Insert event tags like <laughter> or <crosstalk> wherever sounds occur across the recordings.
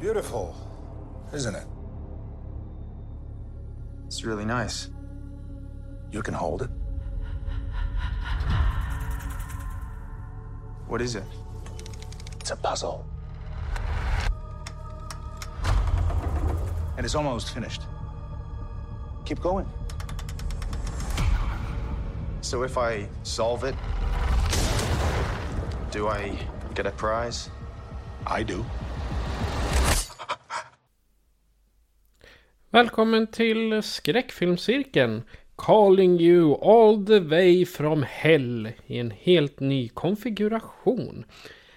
Beautiful, isn't it? It's really nice. You can hold it. What is it? It's a puzzle. And it's almost finished. Keep going. So if I solve it, do I get a prize? I do. Välkommen till skräckfilmscirkeln. Calling you all the way from hell i en helt ny konfiguration.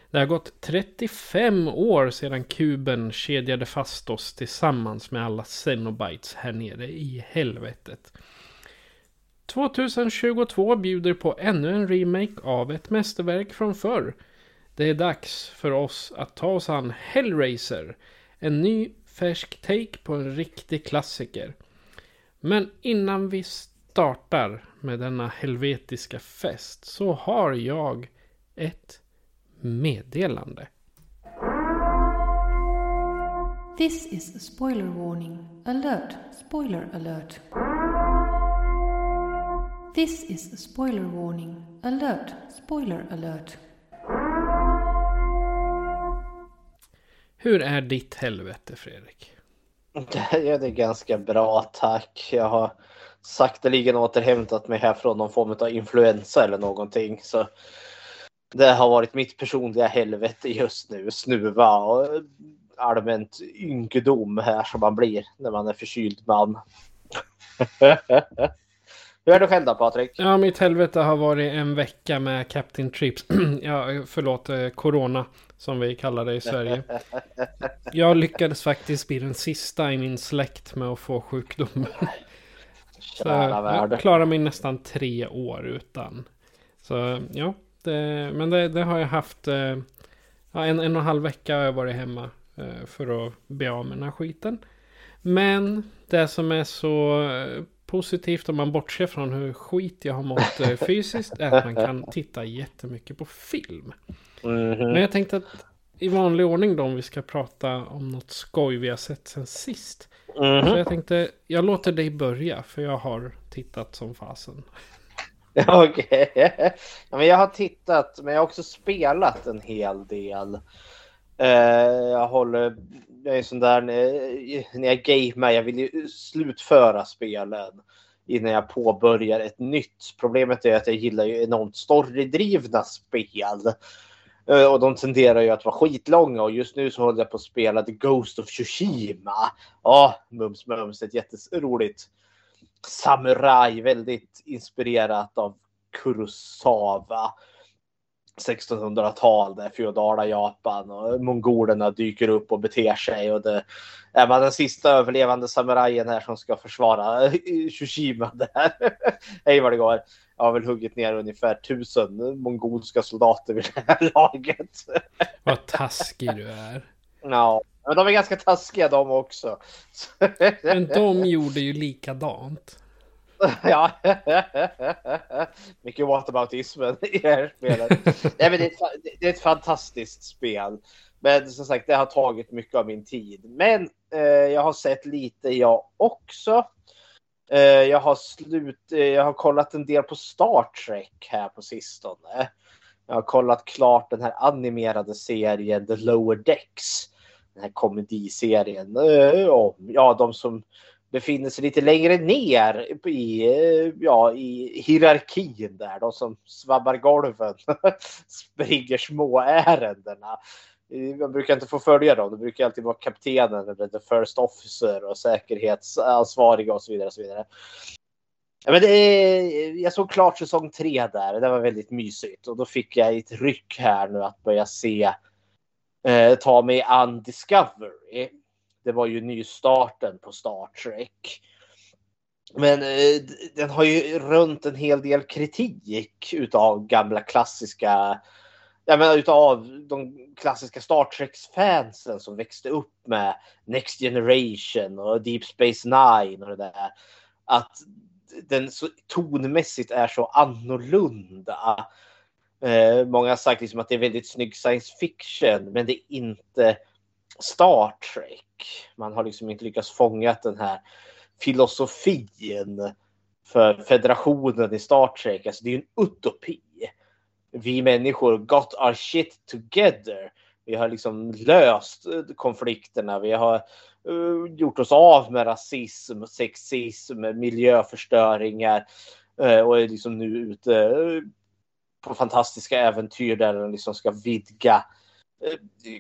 Det har gått 35 år sedan kuben kedjade fast oss tillsammans med alla Xenobites här nere i helvetet. 2022 bjuder på ännu en remake av ett mästerverk från förr. Det är dags för oss att ta oss an Hellraiser. En ny färsk take på en riktig klassiker. Men innan vi startar med denna helvetiska fest så har jag ett meddelande. This is a spoiler warning. Alert. Spoiler alert. This is a spoiler warning. Alert. Spoiler alert. Hur är ditt helvete Fredrik? Det är ganska bra tack. Jag har sakteligen återhämtat mig här från någon form av influensa eller någonting. Så det har varit mitt personliga helvete just nu. Snuva och allmänt ynkedom här som man blir när man är förkyld man. <laughs> Hur är det själv då Patrik? Ja, mitt helvete har varit en vecka med Captain Trips. <clears throat> ja, förlåt, eh, Corona som vi kallar det i Sverige. <laughs> Jag lyckades faktiskt bli den sista i min släkt med att få sjukdomen. <laughs> Så jag klarar mig nästan tre år utan. Så ja, det, men det, det har jag haft. eh, Ja, en, en och en halv vecka har jag varit hemma eh, för att bli av med den här skiten. Men det som är så positivt om man bortser från hur skit jag har mått eh, fysiskt är att man kan titta jättemycket på film. Mhm. Men jag tänkte att i vanlig ordning då om vi ska prata om något skoj vi har sett sen sist. Mhm. Så jag tänkte, jag låter dig börja för jag har tittat som fasen. <laughs> Okej. Ja, men jag har tittat, men jag har också spelat en hel del. Eh, jag håller, jag är sån där när, jag gamer, jag vill ju slutföra spelen innan jag påbörjar ett nytt. Problemet är att jag gillar ju enormt storydrivna spel. Eh, och de tenderar ju att vara skitlånga och just nu så håller jag på att spela The Ghost of Tsushima. Ja, mums mums, ett jätteroligt samurai, väldigt inspirerat av Kurosawa. 1600-tal, det feodala Japan och mongolerna dyker upp och beter sig och det är man den sista överlevande samurajen här som ska försvara <laughs> Tsushima där. <laughs> Hej vad det går. Jag har väl huggit ner ungefär tusen mongolska soldater vid det här <laughs> laget. Vad taskig du är. Ja, men de är ganska taskiga de också. Men de gjorde ju likadant. Ja. <laughs> Mycket whataboutismen i det här spelet. Nej, men det, är ett, det är ett fantastiskt spel. Men som sagt, det har tagit mycket av min tid. Men eh, jag har sett lite jag också. Eh, jag, har slut, eh, jag har kollat en del på Star Trek här på sistone. Jag har kollat klart den här animerade serien The Lower Decks. Den här komediserien eh, om ja, de som befinner sig lite längre ner i, ja, i hierarkin där. De som svabbar golven, <laughs> springer små ärendena. Man brukar inte få följa dem. Det brukar alltid vara kaptenen eller the first officer och säkerhetsansvariga och så vidare. Och så vidare. Ja, men det är, jag såg klart säsong tre där. Det var väldigt mysigt och då fick jag ett ryck här nu att börja se. Eh, ta mig an Discovery. Det var ju nystarten på Star Trek. Men eh, den har ju runt en hel del kritik utav gamla klassiska jag menar utav de klassiska Star Trek-fansen som växte upp med Next Generation och Deep Space Nine och det där. Att den så tonmässigt är så annorlunda. Eh, många har sagt liksom att det är väldigt snygg science fiction, men det är inte Star Trek. Man har liksom inte lyckats fånga den här filosofin för federationen i Star Trek. Alltså det är en utopi. Vi människor got our shit together. Vi har liksom löst eh, konflikterna. Vi har uh, gjort oss av med rasism, sexism, miljöförstöringar uh, och är liksom nu ute uh, på fantastiska äventyr där den liksom ska vidga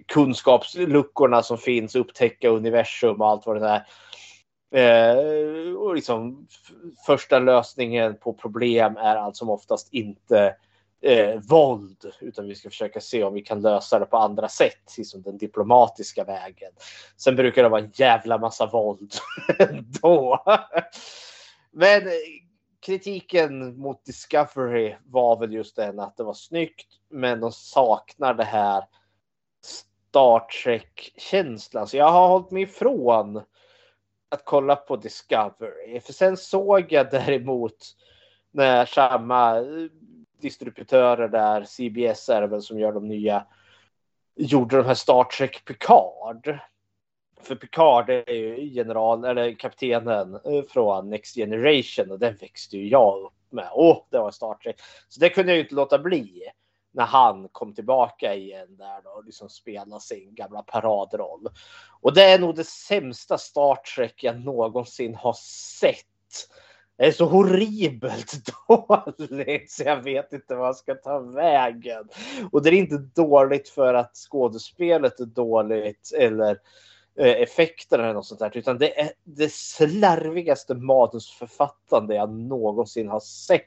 kunskapsluckorna som finns, upptäcka universum och allt vad det är. Eh, och liksom, första lösningen på problem är allt som oftast inte eh, våld, utan vi ska försöka se om vi kan lösa det på andra sätt, liksom den diplomatiska vägen. Sen brukar det vara en jävla massa våld <laughs> ändå. Men eh, kritiken mot Discovery var väl just den att det var snyggt, men de saknar det här Star Trek-känsla. Så jag har hållit mig ifrån att kolla på Discovery. För sen såg jag däremot när samma eh, distributörer där, CBS är det väl som gör de nya, gjorde de här Star Trek Picard. För Picard är ju general, eller kaptenen eh, från Next Generation och den växte ju jag upp med. Åh, oh, det var Star Trek. Så det kunde jag ju inte låta bli när han kom tillbaka igen där då och liksom spelade sin gamla paradroll. Och det är nog det sämsta Star Trek jag någonsin har sett. Det är så horribelt <laughs> dåligt så jag vet inte vad jag ska ta vägen. Och det är inte dåligt för att skådespelet är dåligt eller eh, effekterna eller något sånt där, utan det är det slarvigaste manusförfattande jag någonsin har sett.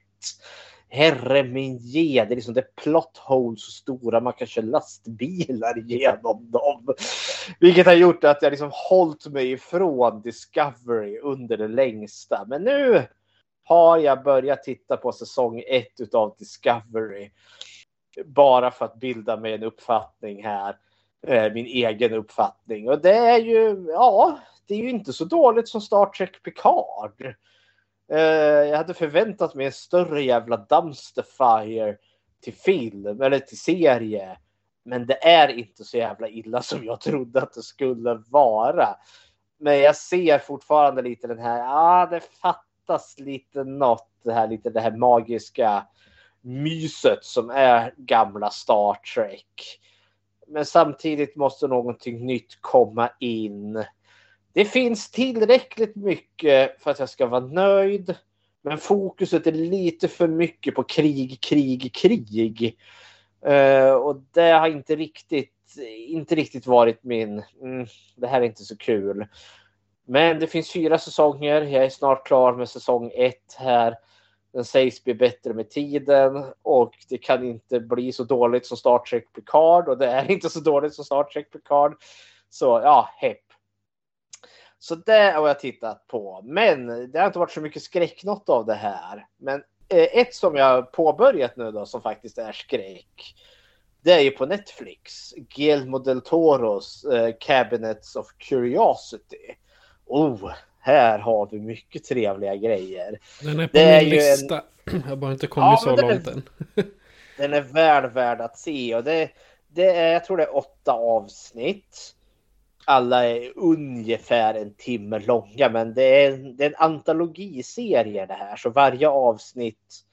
Herre min ge, det är liksom det plot holes så stora man kan köra lastbilar genom dem. Vilket har gjort att jag liksom hållit mig ifrån Discovery under det längsta. Men nu har jag börjat titta på säsong ett utav Discovery. Bara för att bilda mig en uppfattning här. Eh, min egen uppfattning. Och det är ju, ja, det är ju inte så dåligt som Star Trek Picard. Eh, jag hade förväntat mig en större jävla dumpster fire till film eller till serie. Men det är inte så jävla illa som jag trodde att det skulle vara. Men jag ser fortfarande lite den här, ja ah, det fattas lite något, det här lite det här magiska myset som är gamla Star Trek. Men samtidigt måste någonting nytt komma in. Det finns tillräckligt mycket för att jag ska vara nöjd. Men fokuset är lite för mycket på krig, krig, krig. Uh, och det har inte riktigt, inte riktigt varit min... Mm, det här är inte så kul. Men det finns fyra säsonger. Jag är snart klar med säsong ett här. Den sägs bli bättre med tiden och det kan inte bli så dåligt som Star Trek Picard och det är inte så dåligt som Star Trek Picard. Så ja, hepp. Så det har jag tittat på. Men det har inte varit så mycket skräcknot av det här. Men eh, ett som jag påbörjat nu då som faktiskt är skräck. Det är ju på Netflix. Guillermo del Toros eh, Cabinets of Curiosity. Oh, här har vi mycket trevliga grejer. Den är på det min är lista. En... Jag har bara inte kommit ja, så långt än. den är väl värd att se och det, det är, jag tror det är åtta avsnitt alla är ungefär en timme långa, men det är, det är en antologiserie det här, så varje avsnitt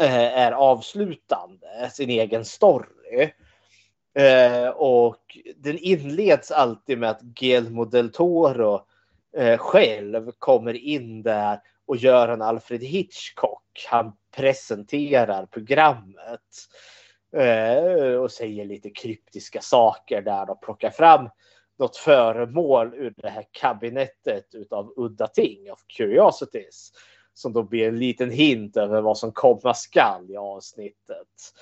eh, är avslutande, sin egen story. Eh, och den inleds alltid med att Guillermo del Toro eh, själv kommer in där och gör en Alfred Hitchcock. Han presenterar programmet eh, och säger lite kryptiska saker där och plockar fram något föremål ur det här kabinettet utav udda ting, of curiosities. Som då blir en liten hint över vad som komma skall i avsnittet.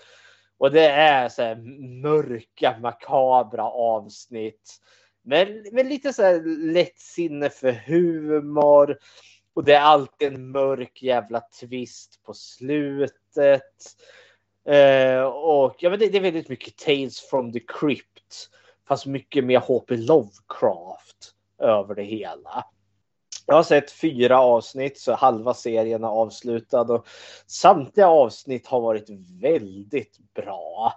Och det är så här mörka, makabra avsnitt. Men med lite så här lätt sinne för humor. Och det är alltid en mörk jävla twist på slutet. Eh, och ja, men det, det, är väldigt mycket Tales from the Crypt. Fast mycket mer H.P. Lovecraft över det hela. Jag har sett fyra avsnitt så halva serien är avslutad och samtliga avsnitt har varit väldigt bra.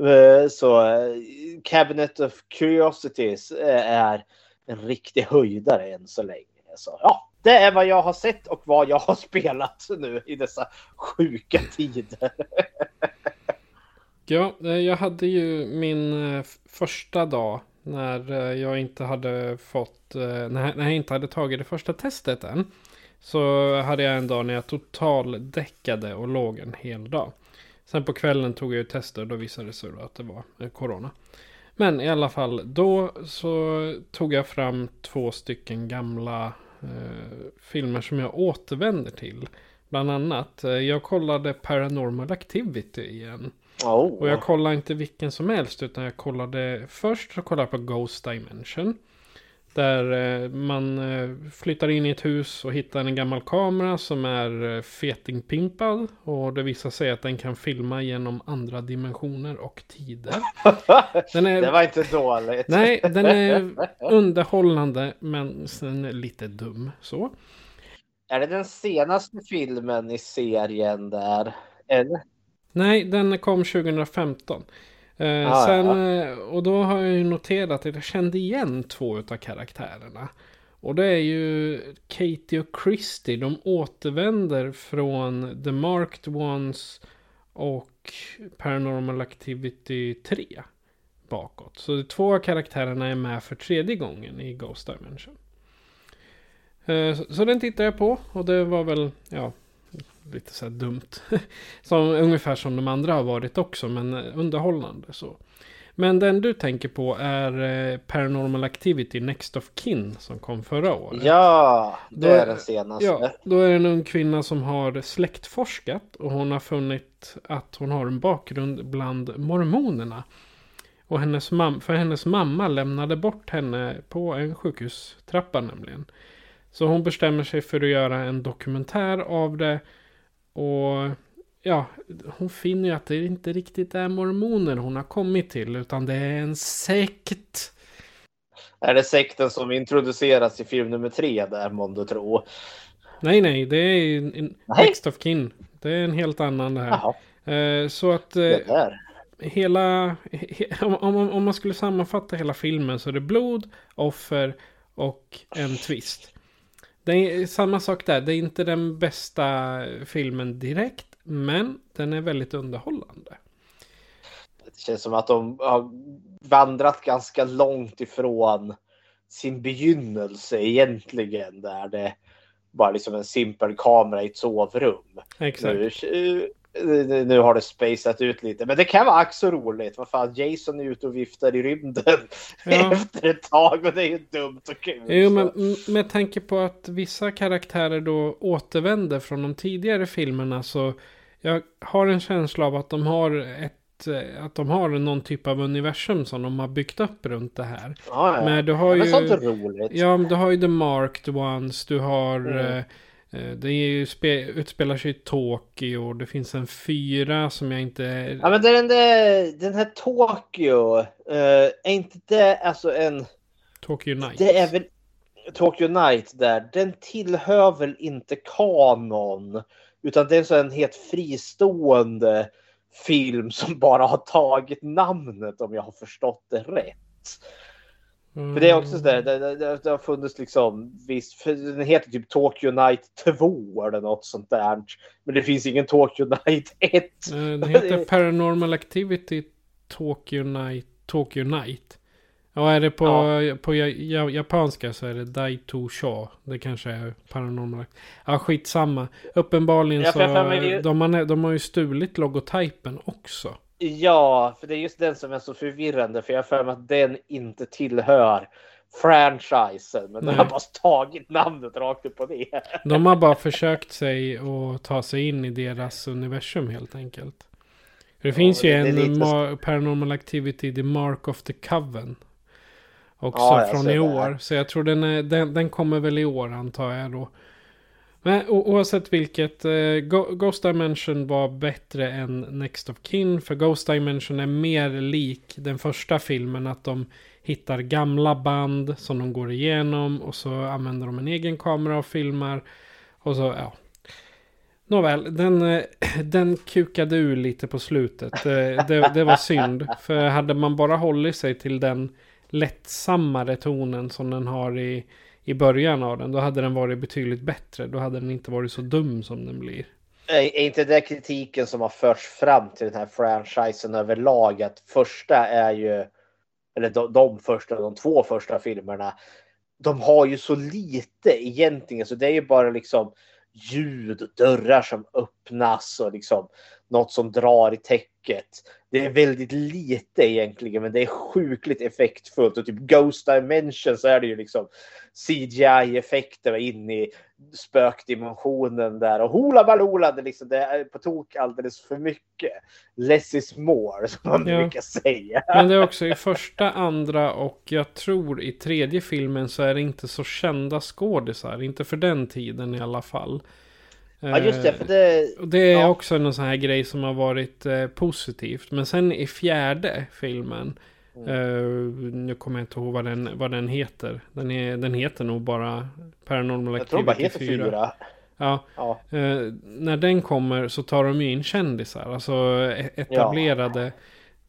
Eh, så eh, Cabinet of Curiosities eh, är en riktig höjdare än så länge. Så ja, det är vad jag har sett och vad jag har <laughs> spelat nu i dessa sjuka tider. <laughs> ja, eh, jag hade ju min eh, första dag när eh, jag inte hade fått, när jag inte hade tagit det första testet än. Så hade jag en dag när jag totaldäckade och låg en hel dag. Sen på kvällen tog jag ju tester och då visade det sig att det var corona. Men i alla fall, då så tog jag fram två stycken gamla eh, filmer som jag återvänder till. Bland annat, jag kollade Paranormal Activity igen. Oh. Och jag kollade inte vilken som helst utan jag kollade först så kollade jag på Ghost Dimension. Där eh, man eh, flyttar in i ett hus och hittar en gammal kamera som är eh, fetingpimpad. Och det visar sig att den kan filma genom andra dimensioner och tider. <laughs> Är, det var inte dåligt. Nej, den är <laughs> underhållande men sen lite dum. Så. Är det den senaste filmen i serien där? Eller? Nej, den kom 2015. Eh, ah, sen, ja. Eh, och då har jag ju noterat att jag kände igen två av karaktärerna. Och det är ju Katie och Christy. De återvänder från The Marked Ones och Paranormal Activity 3 bakåt. Så två av karaktärerna är med för tredje gången i Ghost Dimension. Eh, så den tittar jag på och det var väl, ja, lite så här dumt. <laughs> som, ungefär som de andra har varit också, men underhållande så. Men den du tänker på är eh, Paranormal Activity Next of Kin som kom förra året. Ja, det är den senaste. Ja, då är det en ung kvinna som har släktforskat och hon har funnit att hon har en bakgrund bland mormonerna. Och hennes mam för hennes mamma lämnade bort henne på en sjukhustrappa nämligen. Så hon bestämmer sig för att göra en dokumentär av det. Och ja, hon finner ju att det inte riktigt är mormoner hon har kommit till. Utan det är en sekt. Är det sekten som introduceras i film nummer tre där månde tro? Nej, nej, det är en Next of Kin. Det är en helt annan det här. Eh, så att... Eh, hela... He, om, om, man skulle sammanfatta hela filmen så är det blod, offer och en twist. Är samma sak där. Det är inte den bästa filmen direkt. Men den är väldigt underhållande. Det känns som att de har vandrat ganska långt ifrån sin begynnelse egentligen. Där det bara liksom en simpel kamera i ett sovrum. Exakt. Nu, nu har det spacat ut lite, men det kan vara så roligt. Vad fan, Jason är ute och viftar i rymden ja. <laughs> efter ett tag och det är ju dumt och kul. Jo, men med tanke på att vissa karaktärer då återvänder från de tidigare filmerna så jag har en känsla av att de har ett att de har någon typ av universum som de har byggt upp runt det här. Ja, ja. Men du har ju... Men sånt är roligt. Ja, du har ju The Marked Ones, du har... Mm. Eh, Eh, spe, utspelar sig i Tokyo. Det finns en fyra som jag inte... Ja men den, där, den här Tokyo. Uh, är inte det alltså en... Tokyo Night. Det är väl Tokyo Night där. Den tillhör väl inte kanon. Utan det är så en helt fristående film som bara har tagit namnet om jag har förstått det rätt. Mm. För det är också sådär, det, det, det har funnits liksom visst, för den heter typ Tokyo Night 2 eller något sånt där. Men det finns ingen Tokyo Night 1. Den heter Paranormal Activity Tokyo Night, Tokyo Night. Och är det på, ja. på japanska så är det Daito Sha. Det kanske är paranormal. Ja, skitsamma. Uppenbarligen ja, så. De, har, de har ju stulit logotypen också. Ja, för det är just den som är så förvirrande. För jag har för mig att den inte tillhör franchisen. Men Nej. de har bara tagit namnet rakt upp och ner. De har bara försökt sig och ta sig in i deras universum helt enkelt. Det finns ju det- det en lite- ma- Paranormal Activity, The Mark of the Coven. Också Ja, från i det. år. Så jag tror den, är, den, den kommer väl i år antar jag då. Men oavsett vilket, eh, Ghost Dimension var bättre än Next of Kin. För Ghost Dimension är mer lik den första filmen. Att de hittar gamla band som de går igenom. Och så använder de en egen kamera och filmar. Och så, ja. Nåväl, den, eh, <clears throat> den kukade ur lite på slutet. Det, det, det var synd. För hade man bara hållit sig till den lättsammare tonen som den har i, i början av den. Då hade den varit betydligt bättre. Då hade den inte varit så dum som den blir. Är inte det kritiken som har förts fram till den här franchisen överlag? Att första är ju, eller de, de första, de två första filmerna, de har ju så lite egentligen, så det är ju bara liksom ljud, dörrar som öppnas och liksom något som drar i täcket. Det är väldigt lite egentligen, men det är sjukligt effektfullt. Och typ Ghost Dimension så är det ju liksom CGI-effekter in i spökdimensionen där. Och hula baloola, det, liksom, det är på tok alldeles för mycket. Less is more, <laughs> som man Ja. brukar säga. Men det är också i första, andra och jag tror i tredje filmen så är det inte så kända skådisar. Inte för den tiden i alla fall. Ja, just det. Eh, För det det är Ja. också en sån här grej som har varit eh, positivt. Men sen i fjärde filmen. Mm. eh, nu kommer jag inte ihåg vad den, vad den heter. Den, är, den heter nog bara Paranormal jag tror bara Activity heter 4. fyra. Ja, Ja. eh, när den kommer så tar de ju in kändisar. Alltså e- etablerade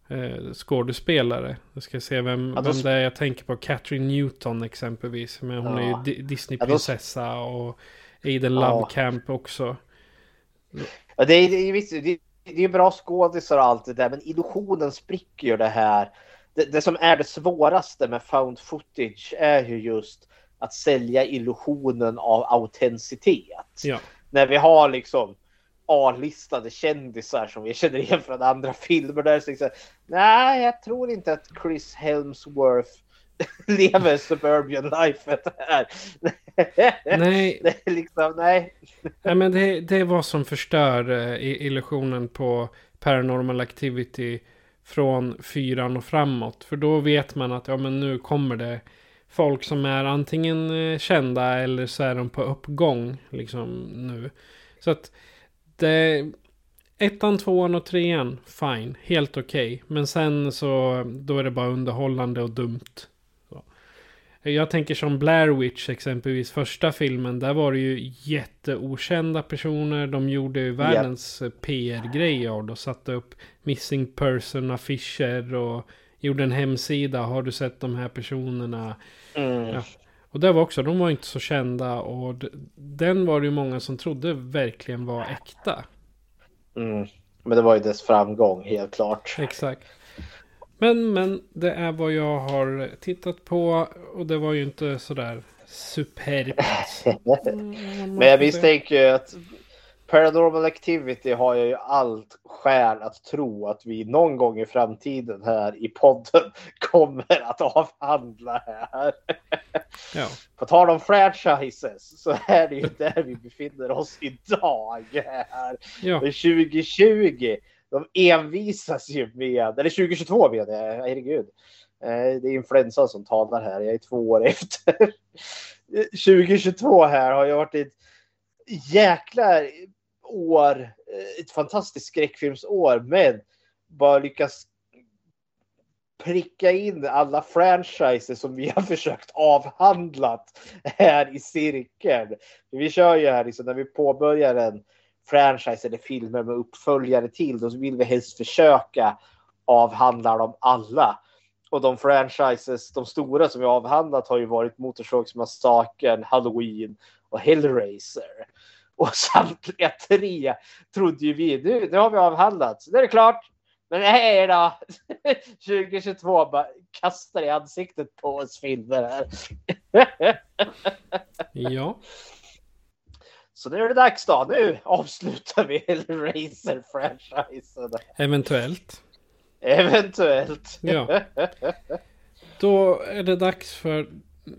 eh, skådespelare. Jag ska se vem, Ja, då vem det är jag tänker på. Catherine Newton exempelvis. Men hon Ja. är ju Di- Ja, då Disney-prinsessa. Och Aiden Ja. Lovecamp också. Ja, det, är, det, är, det är bra skådisar och allt det där, men illusionen spricker ju det här. Det, det som är det svåraste med found footage är ju just att sälja illusionen av autenticitet. Ja. När vi har liksom A-listade kändisar som vi känner igen från andra filmer. Där liksom, nej, jag tror inte att Chris Helmsworth <laughs> lever suburban life <laughs> här. <laughs> Nej, Det är liksom, nej. Nej men det, det är vad som förstör eh, illusionen på Paranormal Activity från fyran och framåt. För då vet man att ja men nu kommer det folk som är antingen eh, kända eller så är de på uppgång liksom nu. Så att det... Ettan, tvåan och trean, fine, helt okej. Men sen så då är det bara underhållande och dumt. Jag tänker som Blair Witch exempelvis, första filmen. Där var det ju jätteokända personer. De gjorde ju världens eh, PR-grej av det. Och satte upp missing person-affischer och gjorde en hemsida. Har du sett de här personerna? Mm. Ja. Och det var också, de var inte så kända. Och den var det ju många som trodde verkligen var äkta. Mm. Men det var ju dess framgång helt klart. Exakt. Men, men det är vad jag har tittat på. Och det var ju inte sådär superbt. Men jag misstänker ju att Paranormal Activity har jag ju allt skäl att tro att vi någon gång i framtiden här i podden <laughs> kommer att avhandla här. Ja. På tal om franchises så är det ju där vi befinner oss idag. Här. Ja. Men 2020, de envisas ju med, eller 2022 menar jag, herregud. Eh, det är influensan som talar här, jag är två år efter. <laughs> 2022 här har ju varit ett jäkla år, eh, ett fantastiskt skräckfilmsår, men bara lyckas pricka in alla franchises som vi har <laughs> försökt avhandlat här i cirkeln. Vi kör ju här liksom, när vi påbörjar en franchise eller filmer med uppföljare till, då vill vi helst försöka avhandla dem alla. Och de franchises, de stora som vi avhandlat har ju varit Motorsågsmassakern, Halloween och Hellraiser. Och samtliga tre trodde ju vi, nu, nu har vi avhandlat, så nu är det klart. Men nej då, <laughs> 2022 bara kastar i ansiktet på oss filmer här. <laughs> Ja. Så nu är det dags då, nu avslutar vi <laughs> Hellraiser-franchisen. Eventuellt. Eventuellt. Ja. Då är det dags för,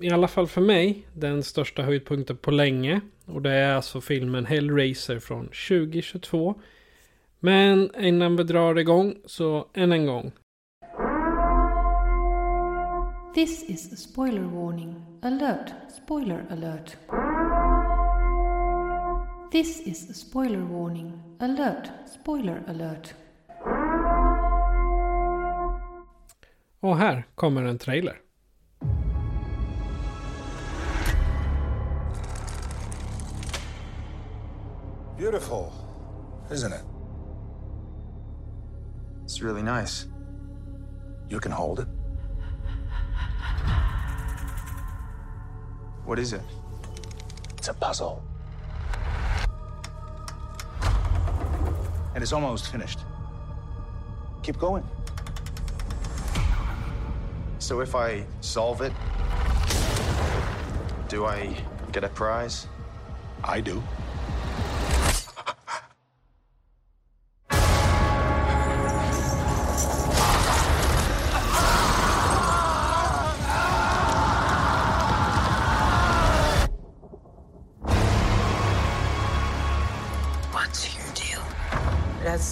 i alla fall för mig, den största höjdpunkten på länge. Och det är alltså filmen Hellraiser från 2022. Men innan vi drar igång så än en gång. This is a spoiler warning. Alert! Spoiler alert. This is a spoiler warning. Alert! Spoiler alert. Och här kommer en trailer. Beautiful, isn't it? It's really nice. You can hold it. What is it? It's a puzzle. And it's almost finished. Keep going. So if I solve it, do I get a prize? I do.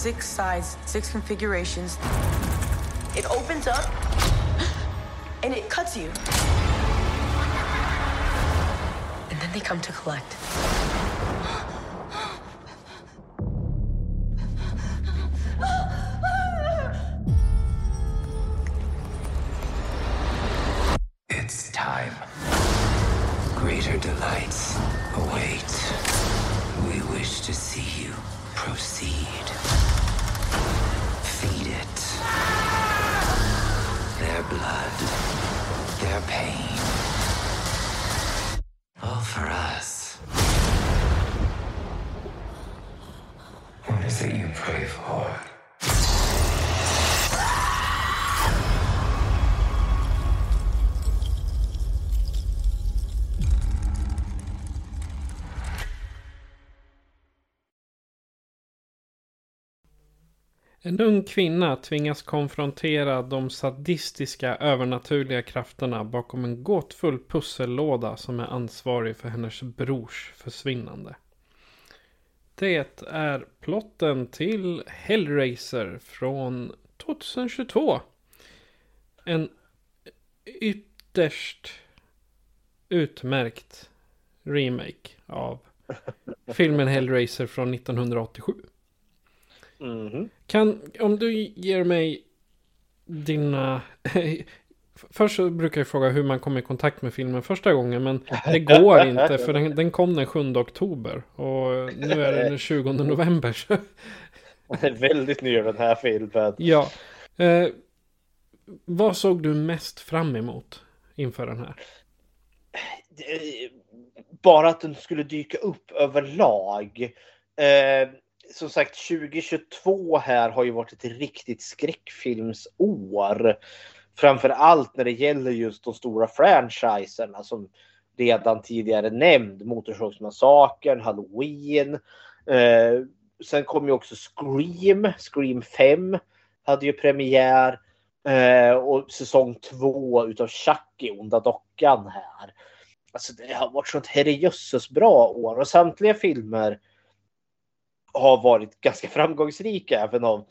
Six sides, six configurations. It opens up and it cuts you. And then they come to collect. En ung kvinna tvingas konfrontera de sadistiska övernaturliga krafterna bakom en gåtfull pussellåda som är ansvarig för hennes brors försvinnande. Det är plotten till Hellraiser från 2022. En ytterst utmärkt remake av filmen Hellraiser från 1987. Mhm. Kan, om du ger mig dina... <laughs> Först så brukar jag fråga hur man kom i kontakt med filmen första gången. Men det går inte för den, den kom den 7 oktober. Och nu är det den 20 november. Så, <laughs> är väldigt ny den här filmen. ja. Eh, vad såg du mest fram emot inför den här? Bara att den skulle dyka upp överlag. Eh, som sagt 2022 här har ju varit ett riktigt skräckfilmsår. Framför allt när det gäller just de stora franchiserna som redan tidigare nämnd. Motorsågsmassakern, Halloween. Eh, sen kom ju också Scream, Scream 5 hade ju premiär. Eh, och säsong 2 utav Chucky, Onda Dockan här. Alltså det har varit sånt herrejösses bra år och samtliga filmer har varit ganska framgångsrika. Även om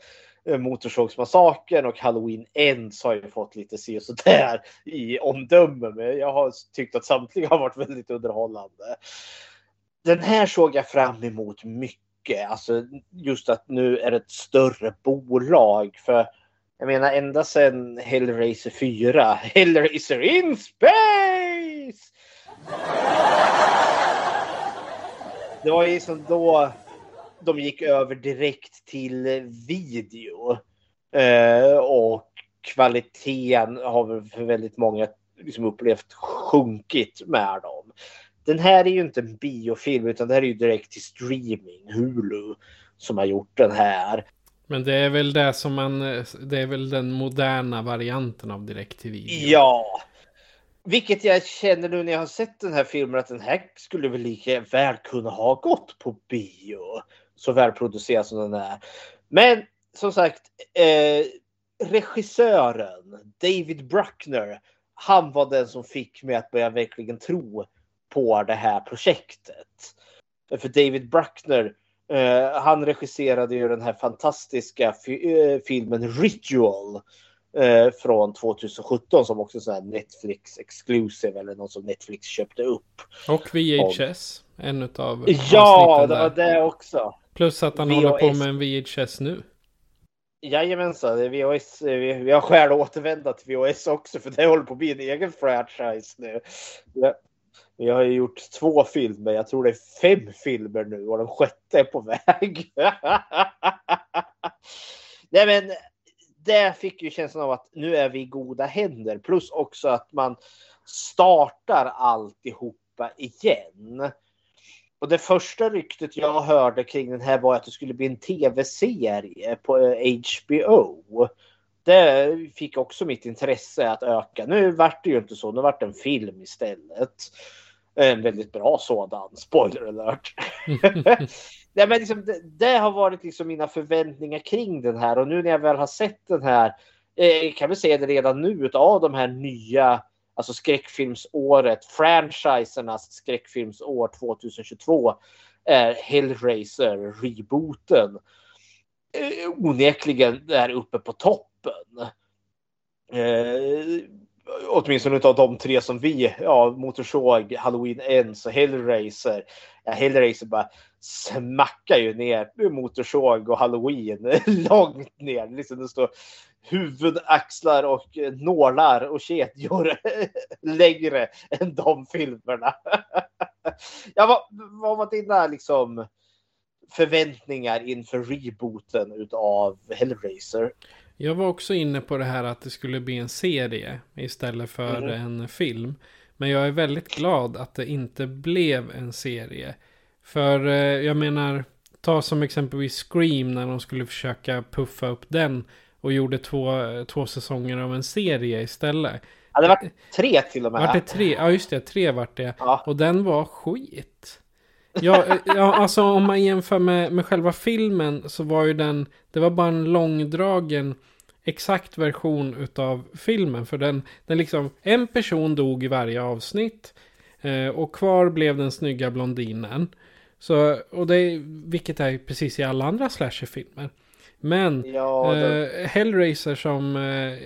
eh, Motorsågsmassakern och Halloween Ends har ju fått lite se så där i omdöme. Men jag har tyckt att samtliga har varit väldigt underhållande. Den här såg jag fram emot mycket. Alltså just att nu är det ett större bolag. För jag menar ända sedan Hellraiser 4, Hellraiser in space! Det var ju som då de gick över direkt till video. Eh, och kvaliteten har väl för väldigt många liksom upplevt sjunkit med dem. Den här är ju inte en biofilm utan det här är ju direkt till streaming, Hulu, som har gjort den här. Men det är väl det som man... Det är väl den moderna varianten av direkt till video. Ja. Vilket jag känner nu när jag har sett den här filmen att den här skulle väl lika väl kunna ha gått på bio. Så välproducerad som den är. Men som sagt, eh, regissören David Bruckner. han var den som fick mig att börja verkligen tro på det här projektet. För David Bruckner, eh, han regisserade ju den här fantastiska fi eh, filmen Ritual eh, från 2017 som också är en Netflix exclusive eller något som Netflix köpte upp. Och VHS, och... en av Ja, det var det också. Plus att han VHS. håller på med en VHS nu. Jajamensan, VHS, vi, vi har skäl att återvända till VHS också för det håller på att bli en egen franchise nu. Vi har ju gjort två filmer, jag tror det är fem filmer nu och den sjätte är på väg. <laughs> Nej men det fick ju känslan av att nu är vi i goda händer. Plus också att man startar alltihopa igen. Och det första ryktet jag hörde kring den här var att det skulle bli en tv-serie på HBO. Eh, det fick också mitt intresse att öka. Nu vart det ju inte så, nu vart det en film istället. En väldigt bra sådan, spoiler alert. <laughs> Nej, men liksom, det, det, har varit liksom mina förväntningar kring den här och nu när jag väl har sett den här eh, kan vi säga det redan nu av de här nya alltså skräckfilmsåret, franchisernas skräckfilmsår 2022 är eh, Hellraiser rebooten eh, onekligen där uppe på toppen. Eh, åtminstone av de tre som vi, ja, Motorsåg, Halloween Ends och Hellraiser. Ja, Hellraiser bara smackar ju ner Motorsåg och Halloween <laughs> långt ner. Liksom det står huvud, axlar och nålar och kedjor <laughs> längre än de filmerna. <laughs> ja, vad, vad var dina liksom förväntningar inför rebooten utav Hellraiser? Jag var också inne på det här att det skulle bli en serie istället för mm. en film. Men jag är väldigt glad att det inte blev en serie. För eh, jag menar, ta som exempelvis Scream när de skulle försöka puffa upp den. Och gjorde två, två säsonger av en serie istället. Ja, det var tre till och med. Vart det tre? Ja, just det. Tre vart det. Ja. Och den var skit. Ja, eh, ja, alltså om man jämför med, med själva filmen så var ju den, det var bara en långdragen exakt version utav filmen. För den, den liksom, en person dog i varje avsnitt. Eh, och kvar blev den snygga blondinen. Så, och det, vilket är precis i alla andra slasherfilmer. Men ja, det... eh, Hellraiser som eh,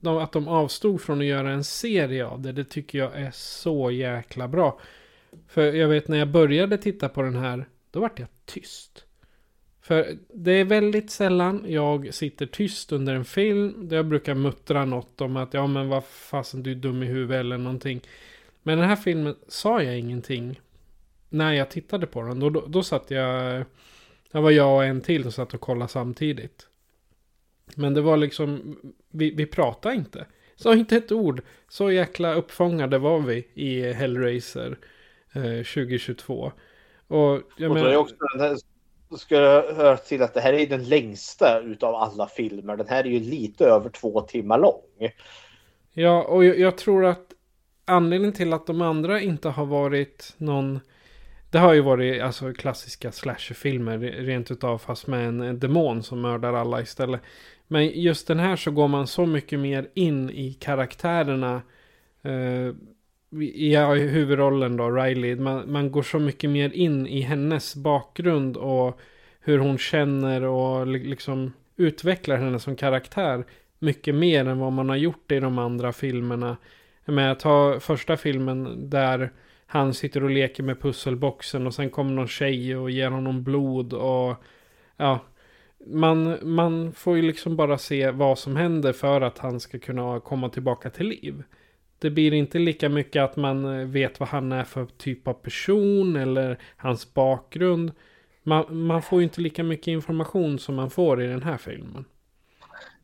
de, att de avstod från att göra en serie av det. Det tycker jag är så jäkla bra. För jag vet när jag började titta på den här. Då vart jag tyst. För det är väldigt sällan jag sitter tyst under en film. Där jag brukar muttra något om att ja men vad fasen du är dum i huvudet eller någonting. Men den här filmen sa jag ingenting. När jag tittade på den. Då, då, då satt jag. Det var jag och en till som satt och kollade samtidigt. Men det var liksom. Vi, vi pratade inte. Sa inte ett ord. Så jäkla uppfångade var vi i Hellraiser eh, 2022. Och jag och menar. Också här ska jag höra till att det här är den längsta utav alla filmer. Den här är ju lite över två timmar lång. Ja, och jag, jag tror att anledningen till att de andra inte har varit någon... Det har ju varit alltså klassiska slasherfilmer rent utav fast med en, en demon som mördar alla istället. Men just den här så går man så mycket mer in i karaktärerna. Eh, i huvudrollen då, Riley. Man, man går så mycket mer in i hennes bakgrund och hur hon känner och liksom utvecklar henne som karaktär. Mycket mer än vad man har gjort i de andra filmerna. Med ta första filmen där han sitter och leker med pusselboxen och sen kommer någon tjej och ger honom blod och ja. Man, man får ju liksom bara se vad som händer för att han ska kunna komma tillbaka till liv. Det blir inte lika mycket att man eh, vet vad han är för typ av person eller hans bakgrund. Man, man får ju inte lika mycket information som man får i den här filmen.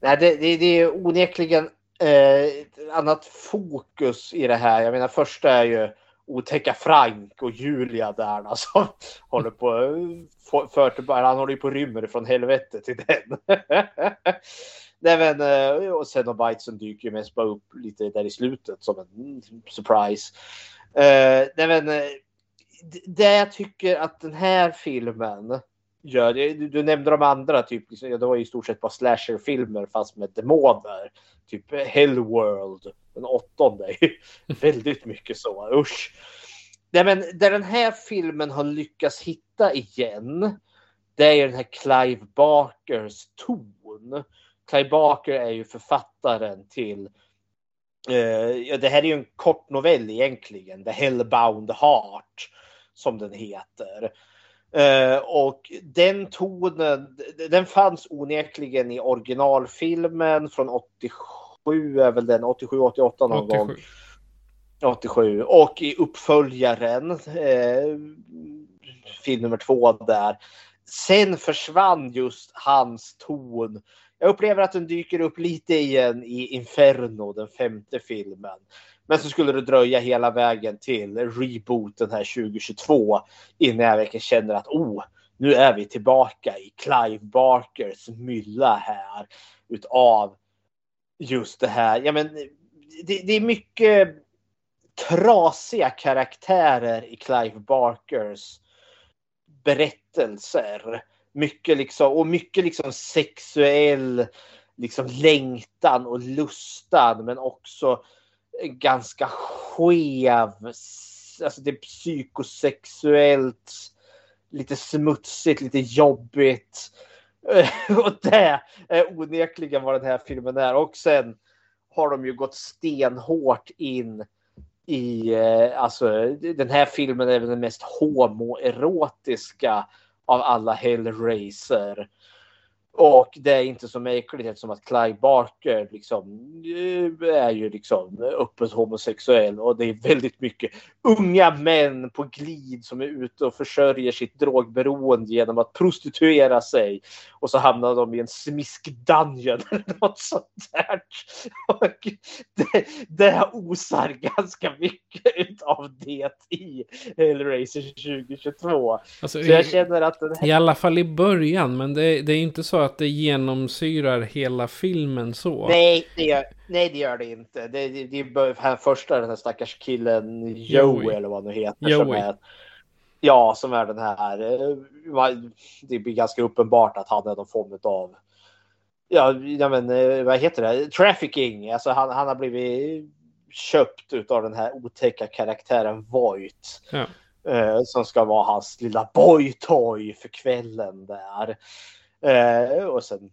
Nej, det, det, det är onekligen eh, ett annat fokus i det här. Jag menar, första är ju otäcka Frank och Julia där <laughs> alltså, håller på för, för, han håller ju på rymmer från helvetet till den. <laughs> Nej, men, eh, och Xenobitesen dyker ju mest bara upp lite där i slutet som en mm, surprise. Uh, nej, men, eh, det jag tycker att den här filmen gör. Du, du nämnde de andra, typ, liksom, ja, det var i stort sett bara slasherfilmer fast med demoner. Typ Hellworld, den åttonde. <laughs> Väldigt mycket så, usch. Nej, men där den här filmen har lyckats hitta igen, det är den här Clive Barkers ton. Clive Barker är ju författaren till eh, ja, det här är ju en kort novell egentligen, The Hellbound Heart som den heter. Eh, och den tonen, den fanns onekligen i originalfilmen från 87, är väl den 87, 88 någon 87. gång. 87 och i uppföljaren, eh, film nummer två där. Sen försvann just hans ton. Jag upplever att den dyker upp lite igen i Inferno, den femte filmen. Men så skulle det dröja hela vägen till rebooten här 2022 innan jag verkligen känner att oh, nu är vi tillbaka i Clive Barkers mylla här utav just det här. Ja, men det, det är mycket trasiga karaktärer i Clive Barkers berättelser. Mycket liksom, och mycket liksom sexuell liksom längtan och lustan men också ganska skev. Alltså det är psykosexuellt. Lite smutsigt, lite jobbigt. <laughs> Och det är onekligen vad den här filmen är. Och sen har de ju gått stenhårt in i, eh, alltså den här filmen är väl den mest homoerotiska av alla Hellraiser. Och det är inte så märkligt eftersom att Clive Barker liksom är ju liksom öppet homosexuell och det är väldigt mycket unga män på glid som är ute och försörjer sitt drogberoende genom att prostituera sig. Och så hamnar de i en smisk-dungeon <laughs> eller något sånt där. Och det, det osar ganska mycket av det i Hellraiser 2022. Alltså, Så jag i, känner att den här I alla fall i början, men det, det är inte så att det genomsyrar hela filmen så. Nej, det gör, nej, det gör det inte. Det, det, det är här första, den här stackars killen Joey, Joey. eller vad han nu heter. Som Joey. är, ja, som är den här. eh, Det blir ganska uppenbart att han är någon form av. Ja, men eh, vad heter det? Trafficking. Alltså han, han har blivit köpt utav den här otäcka karaktären Voight. Ja. Eh, som ska vara hans lilla boytoy för kvällen där. Eh, och sen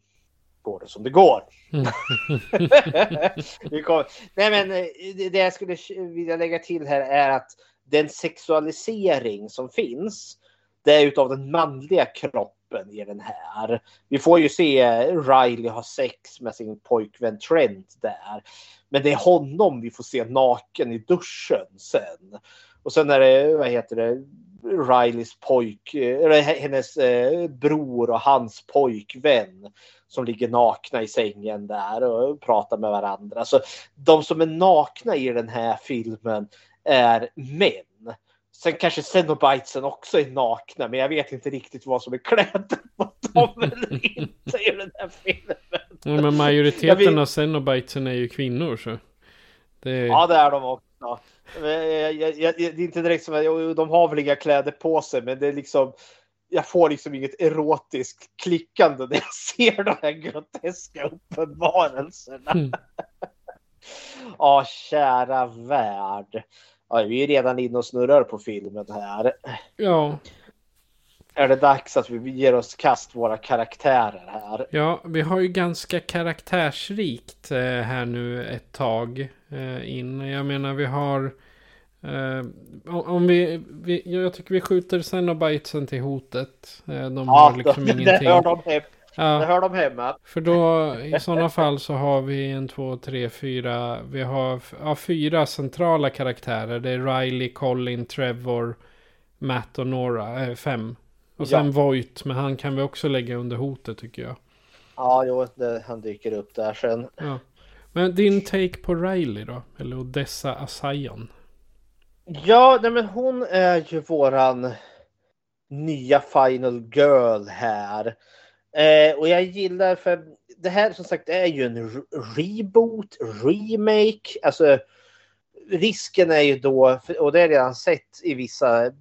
går det som det går. <laughs> Kom, nej men eh, det- det jag skulle vilja lägga till här är att den sexualisering som finns, det är utav den manliga kroppen i den här. Vi får ju se Riley ha sex med sin pojkvän Trent där. Men det är honom vi får se naken i duschen sen. Och sen är det, vad heter det, Rileys pojk, eller hennes eh, bror och hans pojkvän som ligger nakna i sängen där och pratar med varandra. Så de som är nakna i den här filmen är män. Sen kanske Cenobitesen också är nakna, men jag vet inte riktigt vad som är kläder på dem <laughs> eller inte i den här filmen. Ja, men majoriteten vill- av Cenobitesen är ju kvinnor så. Det. Ja, det är de också. Men jag, jag, jag, det är inte direkt som att de har väl inga kläder på sig, men det är liksom. Jag får liksom inget erotiskt klickande när jag <laughs> ser de här groteska uppenbarelserna. Mm. <laughs> Ja, kära värld. Ja, vi är redan inne och snurrar på filmen här. ja, Är det dags att vi ger oss kast våra karaktärer här? ja, vi har ju ganska karaktärsrikt eh, här nu ett tag eh, in. Jag menar vi har... Eh, om vi, vi... Jag tycker vi skjuter Cenobitesen till hotet. De har liksom <laughs> det, ingenting. hör de hem, det Ja, hör de hemma. för då i sådana fall så har vi en, två, tre, fyra. Vi har ja, fyra centrala karaktärer. Det är Riley, Colin, Trevor, Matt och Nora. Eh, fem. Och sen Ja. Voight, men han kan vi också lägga under hotet tycker jag. Ja, jo, det, han dyker upp där sen. Ja. Men din take på Riley då? Eller Odessa Asayan? Ja, nej men hon är ju våran nya final girl här. Eh, och jag gillar för det här som sagt är ju en re- reboot, remake. Alltså risken är ju då, och det har jag redan sett i vissa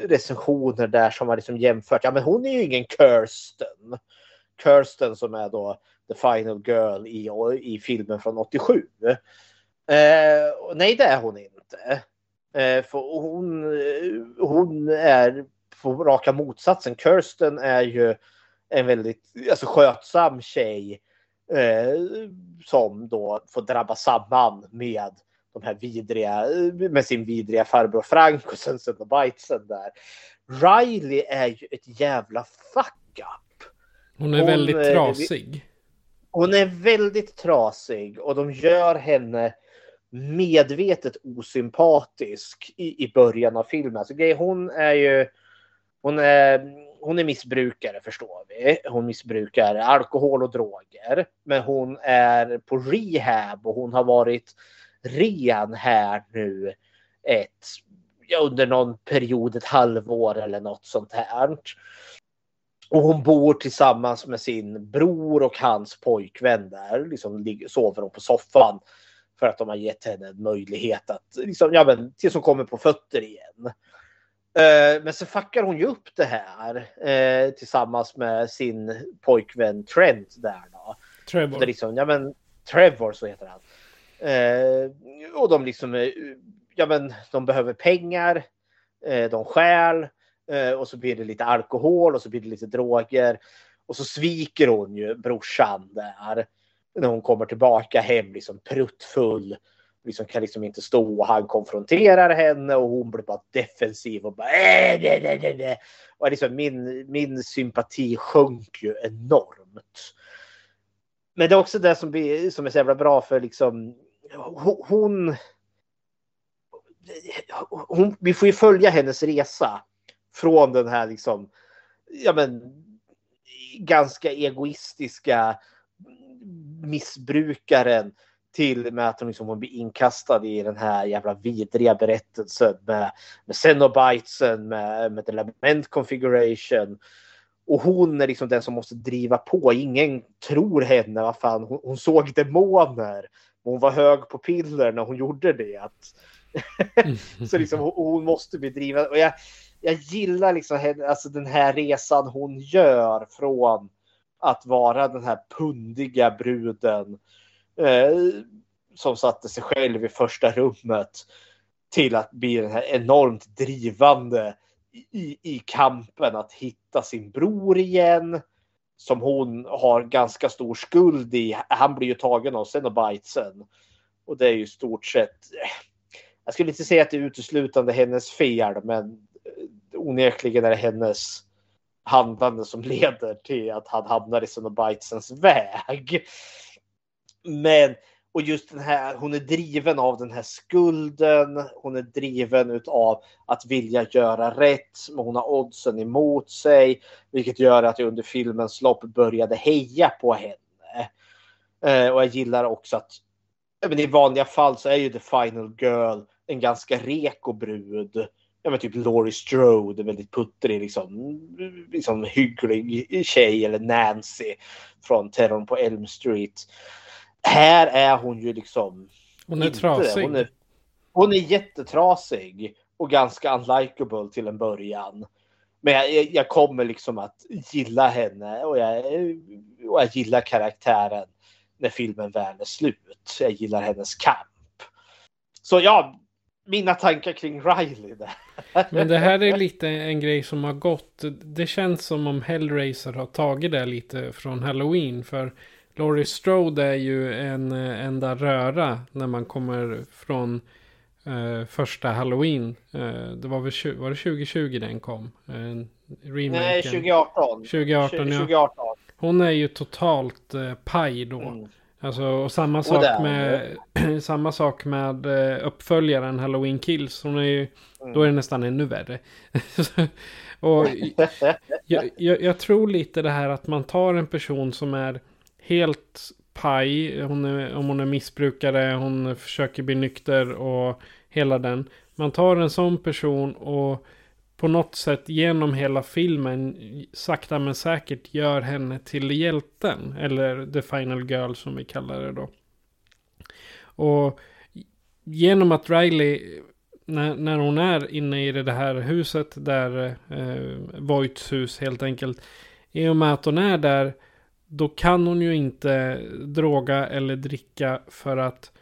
recensioner där som har liksom jämfört. Ja, men hon är ju ingen Kirsten. Kirsten som är då the final girl i, i filmen från 87. Eh, nej, det är hon inte. Eh, för hon, hon är på raka motsatsen. Kirsten är ju en väldigt alltså, skötsam tjej eh, som då får drabba samman med de här vidriga, med sin vidriga farbror Frank och sen Cenobitesen där. Riley är ju ett jävla fuck up. Hon är hon, väldigt eh, trasig. Hon är väldigt trasig och de gör henne medvetet osympatisk i, i början av filmen. Alltså, hon är ju hon är, hon är missbrukare förstår vi. Hon missbrukar alkohol och droger. Men hon är på rehab och hon har varit ren här nu ett, under någon period, ett halvår eller något sånt här. Och hon bor tillsammans med sin bror och hans pojkvän där. Liksom sover hon på soffan. För att de har gett henne en möjlighet att, liksom, ja men tills hon kommer på fötter igen. Uh, men så fuckar hon ju upp det här uh, tillsammans med sin pojkvän Trent där då. Trevor. Liksom, ja men Trevor så heter han. Eh, och de liksom, eh, ja men de behöver pengar. Eh, de stjäl. och så blir det lite alkohol och så blir det lite droger. Och så sviker hon ju brorsan där. När hon kommer tillbaka hem liksom pruttfull liksom kan liksom inte stå och han konfronterar henne och hon blir bara defensiv och bara äh, nej, nej, nej, nej. Och liksom min, min sympati sjönk ju enormt. Men det är också det som, blir, som är så jävla bra för liksom hon, hon, vi får ju följa hennes resa från den här liksom, ja men, ganska egoistiska missbrukaren till med att hon liksom blir inkastad i den här jävla vidriga berättelsen med, med Cenobitesen, med, med The Lament Configuration. Och hon är liksom den som måste driva på. Ingen tror henne. Vad fan, hon, hon såg demoner. Hon var hög på piller när hon gjorde det. <laughs> så liksom, hon, hon måste bli driven. Och jag, jag gillar liksom henne, alltså den här resan hon gör från att vara den här pundiga bruden eh, som satte sig själv i första rummet till att bli den här enormt drivande i, i kampen att hitta sin bror igen. Som hon har ganska stor skuld i. Han blir ju tagen av Cenobitesen. Och det är ju stort sett. Eh, jag skulle inte säga att det är uteslutande hennes fel, men eh, onekligen är det hennes handlande som <laughs> leder till att han hamnar i Cenobitesens väg. Men och just den här, hon är driven av den här skulden. Hon är driven av att vilja göra rätt. Men hon har oddsen emot sig. Vilket gör att jag under filmens lopp började heja på henne. Eh, och jag gillar också att men i vanliga fall så är ju The Final Girl en ganska reko brud. Ja men typ Laurie Strode, en väldigt puttrig, liksom, liksom hygglig tjej. Eller Nancy från Terrorn på Elm Street här är hon ju liksom... Hon är inte, trasig. Hon är, hon är jättetrasig och ganska unlikable till en början. Men jag, jag, kommer liksom att gilla henne och jag, och jag gillar karaktären när filmen väl är slut. Jag gillar hennes kamp. Så ja, mina tankar kring Riley. Där. <laughs> Men det här är lite en grej som har gått. Det känns som om Hellraiser har tagit det lite från Halloween. För Laurie Strode är ju en eh, enda röra när man kommer från eh, första Halloween. Eh, det var väl var det 2020 den kom? Eh, Nej, 2018. 2018, 2018. Ja. Hon är ju totalt eh, paj då. Mm. Alltså, och samma sak och med, <clears throat> samma sak med eh, uppföljaren Halloween Kills. Hon är ju, mm. Då är det nästan ännu värre. <laughs> och <laughs> jag, jag, jag, tror lite det här att man tar en person som är helt paj. Hon är, om hon är missbrukare, hon försöker bli nykter och hela den. Man tar en sån person och på något sätt genom hela filmen sakta men säkert gör henne till hjälten. Eller the final girl som vi kallar det då. Och genom att Riley när, när hon är inne i det här huset där eh, Voights hus helt enkelt. I och med att hon är där då kan hon ju inte droga eller dricka för att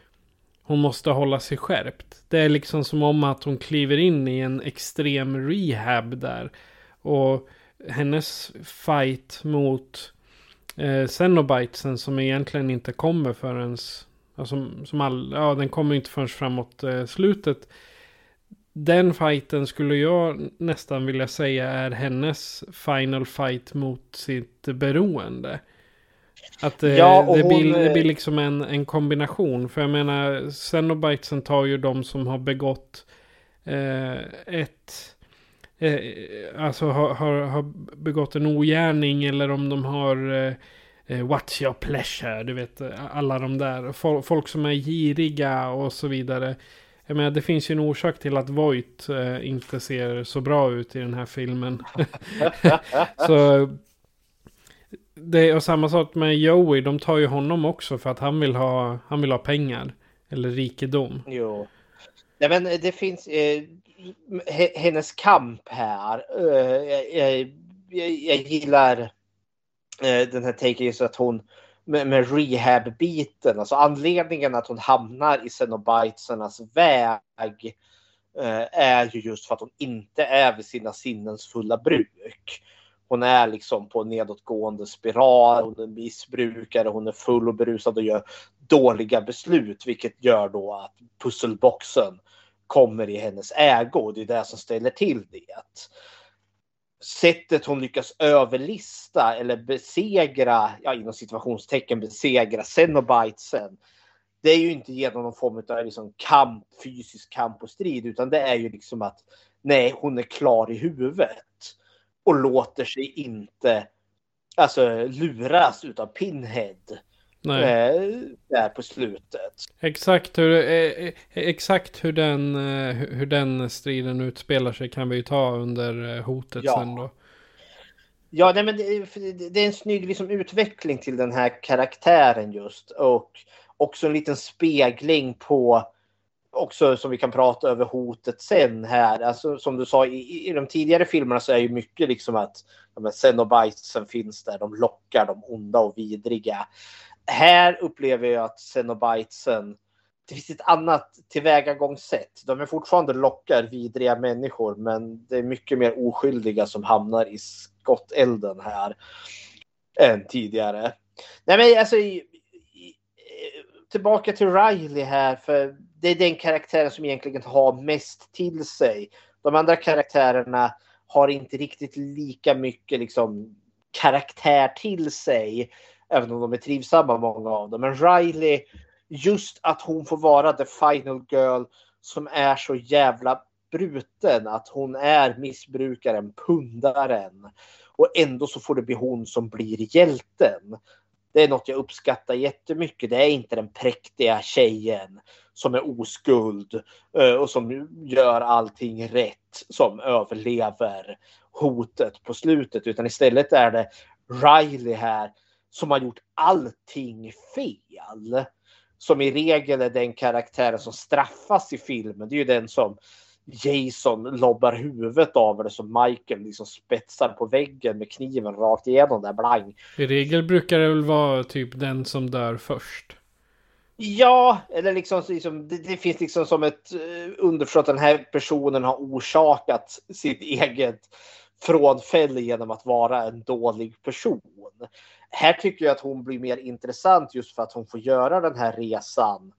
hon måste hålla sig skärpt. Det är liksom som om att hon kliver in i en extrem rehab där. Och hennes fight mot eh, Cenobitesen som egentligen inte kommer förrän... Alltså, som all, ja, den kommer inte förrän framåt eh, slutet. Den fighten skulle jag nästan vilja säga är hennes final fight mot sitt beroende. Att eh, ja, det, hon... blir, det blir liksom en, en kombination. För jag menar, Cenobitesen tar ju de som har begått eh, ett... Eh, alltså har, har, har, begått en ogärning eller om de har... Eh, eh What's your pleasure? Du vet, alla de där. Folk, folk som är giriga och så vidare. Jag menar, det finns ju en orsak till att Voight eh, inte ser så bra ut i den här filmen. <laughs> så det är samma sak med Joey. De tar ju honom också för att han vill ha, han vill ha pengar. Eller rikedom. Jo. Nej men det finns eh, hennes kamp här. Eh, jag, jag, jag, gillar eh, den här taken just att hon med, med rehab-biten. Alltså anledningen att hon hamnar i Cenobitesernas väg eh, är ju just för att hon inte är vid sina sinnens fulla bruk. Hon är liksom på en nedåtgående spiral, hon är missbrukare, hon är full och berusad och gör dåliga beslut, vilket gör då att pusselboxen kommer i hennes ägo. Det är det som ställer till det. Sättet hon lyckas överlista eller besegra, ja inom situationstecken besegra Cenobitesen. Det är ju inte genom någon form av liksom kamp, fysisk kamp och strid, utan det är ju liksom att nej, hon är klar i huvudet och låter sig inte alltså, luras utav Pinhead. Nej. Eh, där på slutet. Exakt hur, eh, eh exakt hur den, eh, hur den striden utspelar sig kan vi ju ta under hotet ja. sen då. Ja, nej, men det, det är en snygg liksom, utveckling till den här karaktären just. Och också en liten spegling på också som vi kan prata över hotet sen här. Alltså, som du sa i, i de tidigare filmerna så är ju mycket liksom att ja, Cenobitesen finns där. De lockar de onda och vidriga. Här upplever jag att Xenobitesen det finns ett annat tillvägagångssätt. De är fortfarande lockar vidriga människor, men det är mycket mer oskyldiga som hamnar i skottelden här än tidigare. Nej, men alltså tillbaka till Riley här, för det är den karaktären som egentligen har mest till sig. De andra karaktärerna har inte riktigt lika mycket liksom, karaktär till sig, även om de är trivsamma många av dem. Men Riley, just att hon får vara the final girl som är så jävla bruten, att hon är missbrukaren, pundaren. Och ändå så får det bli hon som blir hjälten. Det är något jag uppskattar jättemycket. Det är inte den präktiga tjejen som är oskuld eh, och som gör allting rätt som överlever hotet på slutet. Utan istället är det Riley här som har gjort allting fel. Som i regel är den karaktären som straffas i filmen. Det är ju den som Jason lobbar huvudet av det som Michael liksom spetsar på väggen med kniven rakt igenom där blank. I regel brukar det väl vara typ den som dör först. Ja, eller liksom, liksom det, det, finns liksom som ett eh, underförstått att den här personen har orsakat sitt eget frånfälle genom att vara en dålig person. Här tycker jag att hon blir mer intressant just för att hon får göra den här resan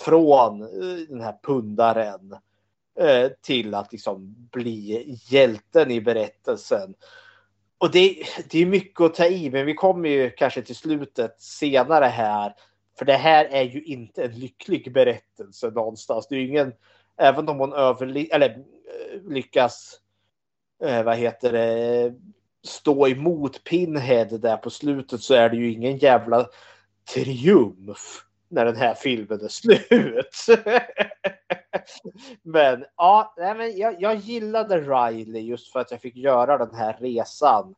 från eh, den här pundaren Eh, till att liksom bli hjälten i berättelsen. Och det, det är mycket att ta i, men vi kommer ju kanske till slutet senare här. För det här är ju inte en lycklig berättelse någonstans. Det är ju ingen, även om hon eller eh, lyckas, eh, vad heter det, stå emot Pinhead där på slutet så är det ju ingen jävla triumf när den här filmen är slut. <laughs> men ja, nej, men jag, jag gillade Riley just för att jag fick göra den här resan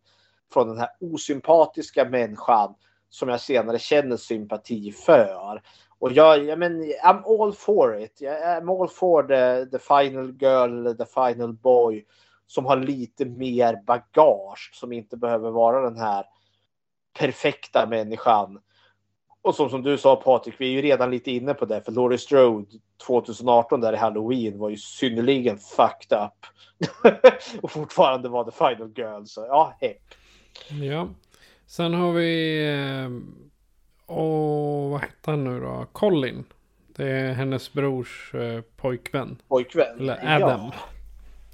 från den här osympatiska människan som jag senare känner sympati för. Och jag, jag men, I'm all for it. Jag I'm all for the, the final girl, the final boy som har lite mer bagage, som inte behöver vara den här perfekta människan. Och som, som du sa Patrik, vi är ju redan lite inne på det, för Laurie Strode 2018 där i Halloween var ju synnerligen fucked up. <laughs> och fortfarande var the final girl, så ja, hepp. Ja. Sen har vi... Eh, åh, vad hette han nu då? Colin. Det är hennes brors eh, pojkvän. Pojkvän? Eller Adam.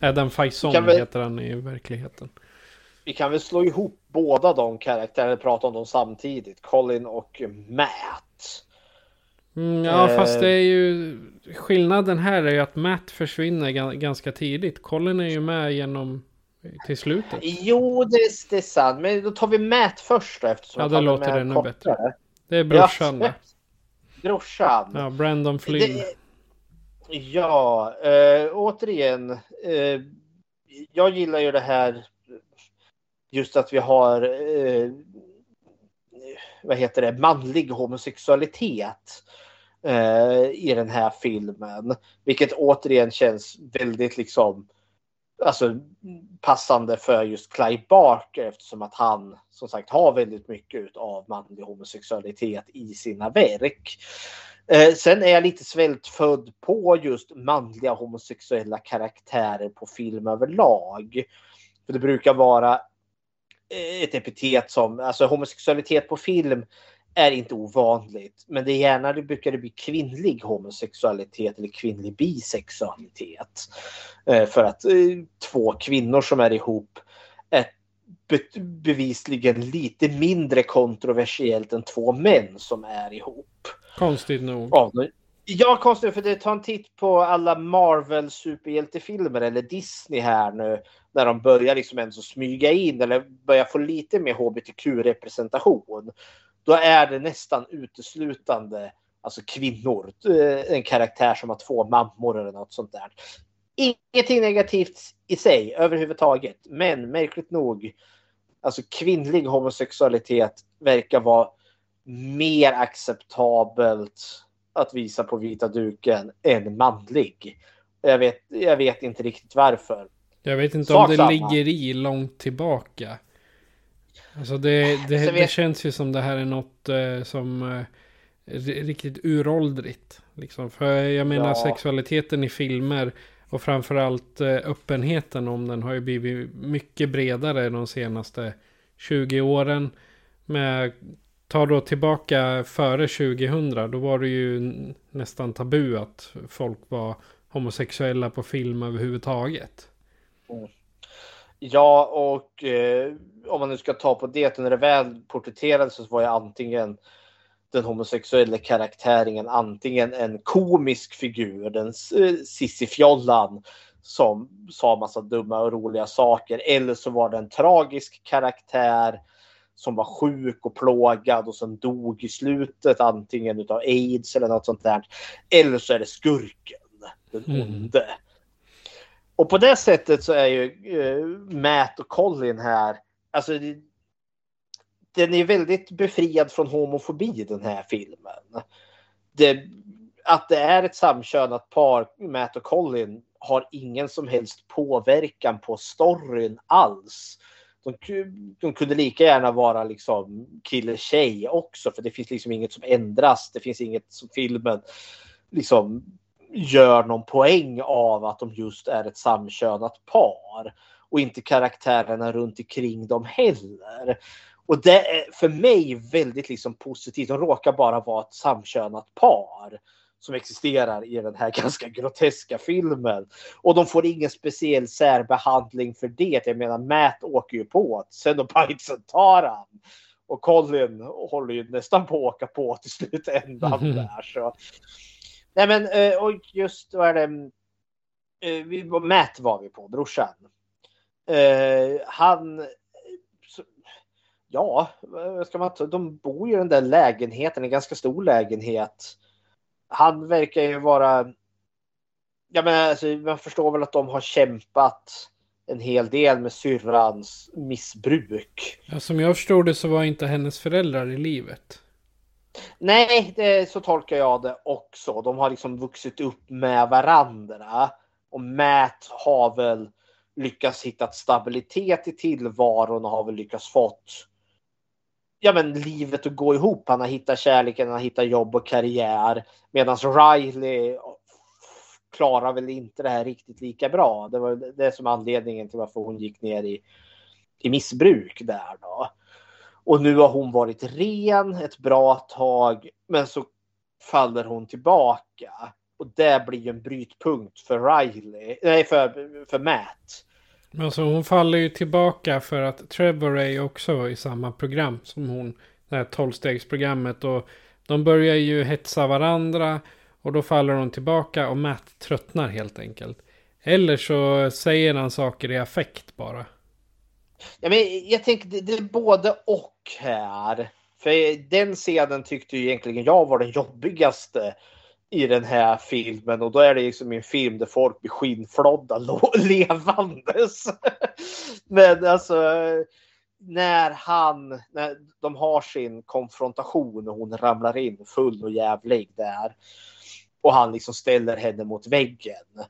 Ja. Adam Faison vi- heter han i verkligheten. Vi kan väl slå ihop båda de karaktärerna och prata om dem samtidigt. Colin och Matt. Mm, ja, Eh. fast det är ju... Skillnaden här är ju att Matt försvinner ga- ganska tidigt. Colin är ju med genom... Till slutet. Jo, det, är- det är sant. Men då tar vi Matt först då, eftersom Ja, det låter med ännu bättre. Det är brorsan. Ja, <laughs> brorsan. Ja, Brandon Flynn. Det- Ja, eh, återigen. Eh, jag gillar ju det här. Just att vi har. Eh, vad heter det? Manlig homosexualitet. I den här filmen. Vilket återigen känns väldigt liksom. Alltså passande för just Clive Barker eftersom att han som sagt har väldigt mycket av manlig homosexualitet i sina verk. Eh, sen är jag lite svältfödd på just manliga homosexuella karaktärer på film överlag. För det brukar vara eh, ett epitet som, alltså homosexualitet på film är inte ovanligt. Men det är gärna det brukar det bli kvinnlig homosexualitet eller kvinnlig bisexualitet. Eh, för att eh, två kvinnor som är ihop är be- bevisligen lite mindre kontroversiellt än två män som är ihop. Konstigt nog. Ja, konstigt för det tar en titt på alla Marvel superhjältefilmer eller Disney här nu. När de börjar liksom ändå smyga in eller börjar få lite mer hbtq-representation. Då är det nästan uteslutande alltså kvinnor. Eh, En karaktär som har två mammor eller något sånt där. Ingenting negativt i sig överhuvudtaget. Men märkligt nog, alltså kvinnlig homosexualitet verkar vara mer acceptabelt att visa på vita duken än manlig. Jag vet, jag vet inte riktigt varför. Jag vet inte Sak om det samma. ligger i långt tillbaka. Alltså det, det, Så det vet- känns ju som det här är något eh, som eh, riktigt uråldrigt. Liksom. För jag menar Ja. sexualiteten i filmer och framförallt eh, öppenheten om den har ju blivit mycket bredare de senaste 20 åren. Med, ta då tillbaka före 2000 då var det ju nästan tabu att folk var homosexuella på film överhuvudtaget. Ja, och eh, om man nu ska ta på det, när det väl porträtterades så var jag antingen den homosexuella karaktären antingen en komisk figur, den eh, Sissifjollan som sa massa dumma och roliga saker, eller så var det en tragisk karaktär som var sjuk och plågad och som dog i slutet antingen utav aids eller något sånt där. Eller så är det skurken, den Mm. Och på det sättet så är ju uh, Matt och Colin här, alltså det, den är väldigt befriad från homofobi den här filmen. Det, att det är ett samkönat par, Matt och Colin, har ingen som helst påverkan på storyn alls. De, de kunde lika gärna vara liksom kille-tjej också för det finns liksom inget som ändras. Det finns inget som filmen liksom gör någon poäng av att de just är ett samkönat par. Och inte karaktärerna runt omkring dem heller. Och det är för mig väldigt liksom positivt. De råkar bara vara ett samkönat par som existerar i den här <laughs> ganska groteska filmen. Och de får ingen speciell särbehandling för det. Jag menar, Matt åker ju på det. Cenobitesen tar han. Och Colin håller ju nästan på att åka på till slutändan <laughs> där. Så. Nej men, eh, och just vad är det? eh, vi, Matt var vi på, brorsan. Eh, han... Ja, vad ska man ta? De bor ju i den där lägenheten, en ganska stor lägenhet. Han verkar ju vara... ja men alltså, man förstår väl att de har kämpat en hel del med syrrans missbruk. Ja, som jag förstod det så var inte hennes föräldrar i livet. Nej, det, så tolkar jag det också. De har liksom vuxit upp med varandra. Och Matt har väl lyckats hitta stabilitet i tillvaron och har väl lyckats fått ja, men livet att gå ihop. Han har hittat kärleken, han har hittat jobb och karriär. Medan Riley klarar väl inte det här riktigt lika bra. Det var det som är anledningen till varför hon gick ner i, i missbruk där då. Och nu har hon varit ren ett bra tag, men så faller hon tillbaka. Och det blir ju en brytpunkt för Riley, nej för, för Matt. Alltså hon faller ju tillbaka för att Trevor är ju också i samma program som hon. Det här tolvstegsprogrammet och de börjar ju hetsa varandra och då faller hon tillbaka och Matt tröttnar helt enkelt. Eller så säger han saker i affekt bara. Ja, men jag tänker det, det är både och här. För den scenen tyckte ju egentligen jag var den jobbigaste i den här filmen och då är det liksom en film där folk blir skinnflådda <laughs> levandes. Men alltså när han, när de har sin konfrontation och hon ramlar in full och jävlig där. Och han liksom ställer henne mot väggen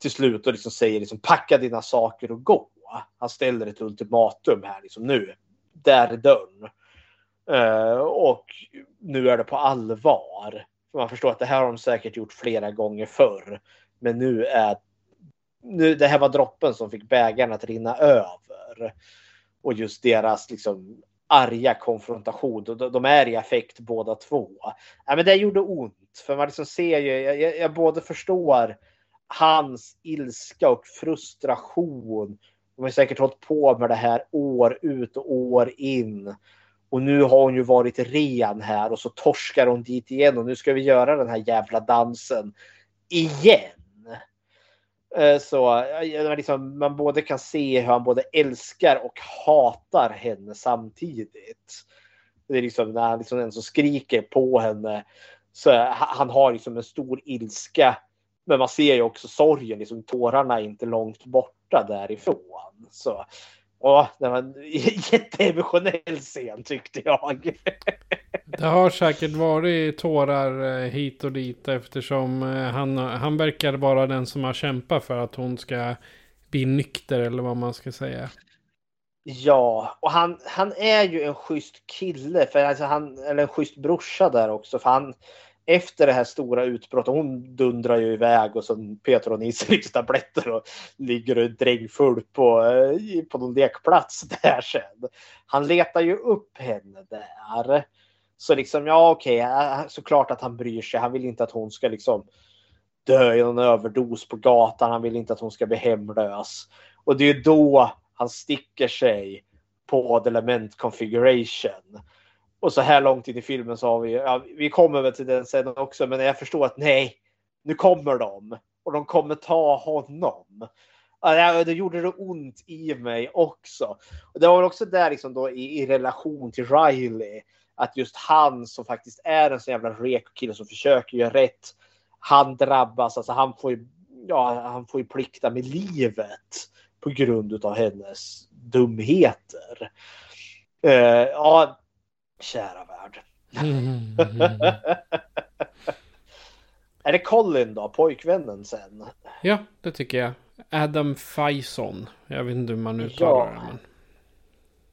till slut och liksom säger liksom packa dina saker och gå. Han ställer ett ultimatum här liksom nu. Där är dörren. Uh, och nu är det på allvar. Man förstår att det här har de säkert gjort flera gånger förr. Men nu är nu, det här var droppen som fick bägaren att rinna över. Och just deras liksom arga konfrontation. De, de är i affekt båda två. Ja, men det gjorde ont. För man liksom ser ju, jag, jag, jag både förstår hans ilska och frustration. De har säkert hållit på med det här år ut och år in. Och nu har hon ju varit ren här och så torskar hon dit igen och nu ska vi göra den här jävla dansen igen. Eh, så eh, liksom, man både kan se hur han både älskar och hatar henne samtidigt. Det är liksom när han liksom den skriker på henne. Så eh, han har liksom en stor ilska. Men man ser ju också sorgen, liksom tårarna är inte långt borta därifrån. Så Åh, det var en <laughs> jätteemotionell scen tyckte jag. <laughs> Det har säkert varit tårar eh, hit och dit eftersom eh, han, han verkar vara den som har kämpat för att hon ska bli nykter eller vad man ska säga. Ja, och han, han är ju en schysst kille, för alltså han, eller en schysst brorsa där också. För han, efter det här stora utbrottet, hon dundrar ju iväg och så petar hon i sig lite tabletter och ligger och drängfull på, eh, på någon lekplats där sen. Han letar ju upp henne där. Så liksom, ja okej, okay, såklart att han bryr sig. Han vill inte att hon ska liksom dö i någon överdos på gatan. Han vill inte att hon ska bli hemlös. Och det är då han sticker sig på The Lament Configuration. Och så här långt in i filmen så har vi, ja, vi kommer väl till den sen också, men jag förstår att nej, nu kommer de och de kommer ta honom. Ja, det gjorde det ont i mig också. Och det var väl också där liksom då i, i relation till Riley, att just han som faktiskt är en sån jävla reko kille som försöker göra rätt, han drabbas, alltså han får ju, ja, han får ju plikta med livet på grund av hennes dumheter. Uh, ja, Kära värld. Mm. <laughs> är det Colin då, pojkvännen sen? Ja, det tycker jag. Adam Faison. Jag vet inte hur man uttalar ja. det. Men...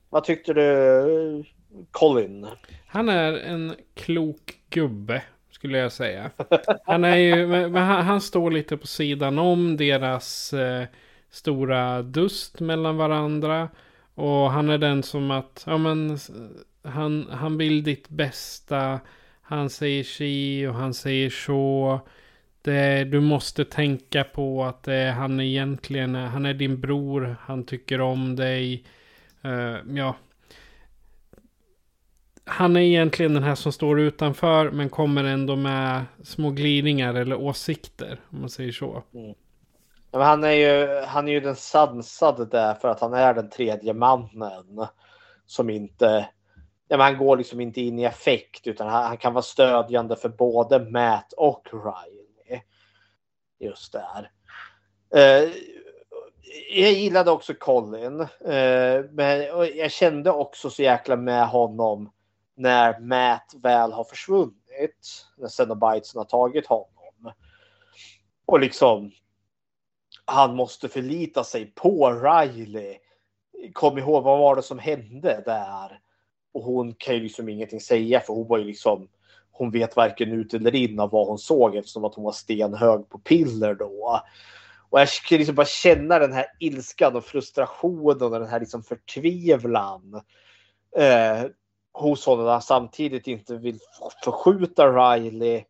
Vad tyckte du Colin? Han är en klok gubbe. Skulle jag säga. Han är ju, men han, han står lite på sidan om deras eh, stora dust mellan varandra. Och han är den som att, ja men han, han vill ditt bästa. Han säger si och han säger så. Det, du måste tänka på att det, han egentligen är, han är din bror. Han tycker om dig. Uh, ja. Han är egentligen den här som står utanför men kommer ändå med små glidningar eller åsikter. Om man säger så. Mm. Men han, är ju, han är ju den sansade där för att han är den tredje mannen. Som inte ja, han går liksom inte in i effekt utan han, han, kan vara stödjande för både Matt och Riley. Just där. Uh, jag gillade också Colin. Uh, men jag kände också så jäkla med honom när Matt väl har försvunnit. När Cenobitesen har tagit honom. Och liksom han måste förlita sig på Riley. Kom ihåg vad var det som hände där? Och hon kan ju liksom ingenting säga för hon var ju liksom hon vet varken ut eller in av vad hon såg eftersom att hon var stenhög på piller då. Och jag kan liksom bara känna den här ilskan och frustrationen och den här liksom förtvivlan eh, hos honom när han samtidigt inte vill förskjuta Riley.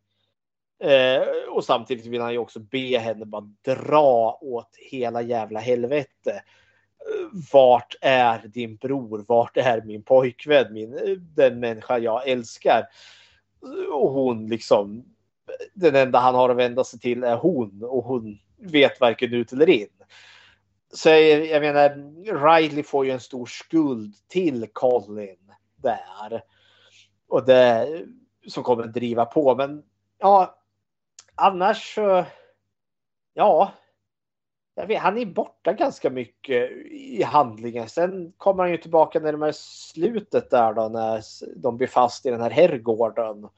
Eh, och samtidigt vill han ju också be henne bara dra åt hela jävla helvete. Vart är din bror? Vart är min pojkvän? Min, den människa jag älskar? Och hon liksom, den enda han har att vända sig till är hon och hon vet varken ut eller in. Så jag, jag menar, Riley får ju en stor skuld till Colin där. Och det som kommer att driva på. Men ja, annars så, ja. Vet, han är borta ganska mycket i handlingen. Sen kommer han ju tillbaka närmare slutet där då när de blir fast i den här herrgården.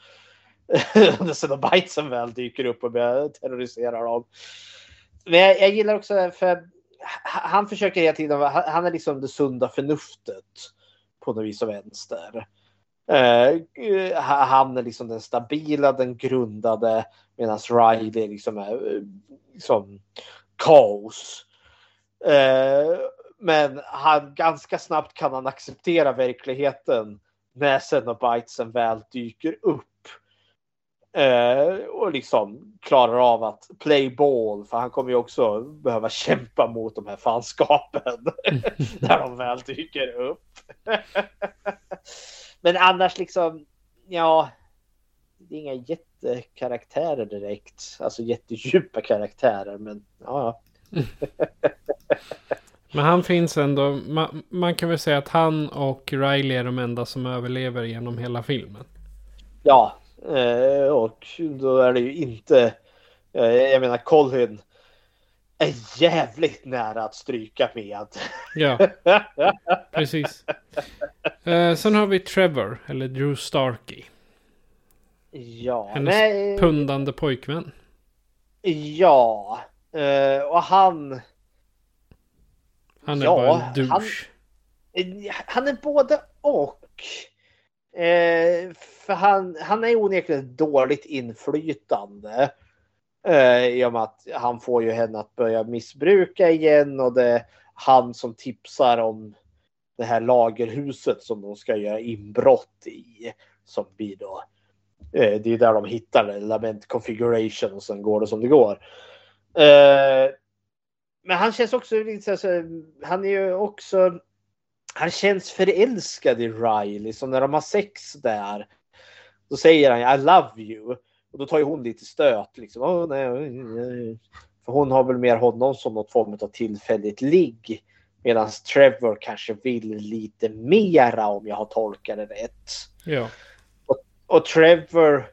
när Cenobitesen väl dyker upp och börjar terrorisera dem. Men jag, jag, gillar också för han försöker hela tiden, han är liksom det sunda förnuftet på något vis och vänster. Uh, han är liksom den stabila, den grundade medan Riley liksom är liksom kaos. Eh, men han ganska snabbt kan han acceptera verkligheten när Cenobitesen väl dyker upp. Eh, och liksom klarar av att play ball för han kommer ju också behöva kämpa mot de här fanskapen <laughs> när de väl dyker upp. <laughs> Men annars liksom, ja, det är inga jättekaraktärer direkt. Alltså jättedjupa karaktärer, men ja. <laughs> men han finns ändå, man, man, kan väl säga att han och Riley är de enda som överlever genom hela filmen. Ja, eh, och då är det ju inte, eh, jag menar Colin är jävligt nära att stryka med. Ja, <laughs> precis. Eh, sen har vi Trevor, eller Drew Starkey. Ja, Hennes nej. pundande pojkvän. Ja, eh, och han... Han är ja, bara en douche. Han, han är både och. Eh, för han, han är onekligen dåligt inflytande. Eh, I och med att han får ju henne att börja missbruka igen och det är han som tipsar om det här lagerhuset som de ska göra inbrott i. Som blir då, eh, det är där de hittar det. lament configuration och sen går det som det går. Eh, men han känns också lite så han är ju också, han känns förälskad i Riley. Så när de har sex där, då säger han I love you. Och då tar ju hon lite stöt. Liksom. Oh, nej, nej. För hon har väl mer honom som något form av tillfälligt ligg. Medan Trevor kanske vill lite mera om jag har tolkat det rätt. Ja. Och, Trevor.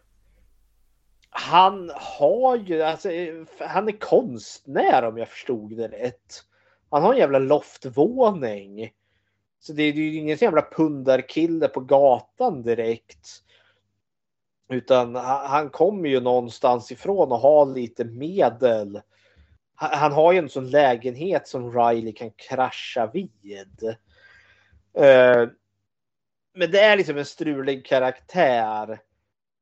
Han har ju, alltså, han är konstnär om jag förstod det rätt. Han har en jävla loftvåning. Så det är ju ingen jävla pundarkille på gatan direkt. Utan han kommer ju någonstans ifrån och har lite medel. Han har ju en sån lägenhet som Riley kan krascha vid. Eh, men det är liksom en strulig karaktär.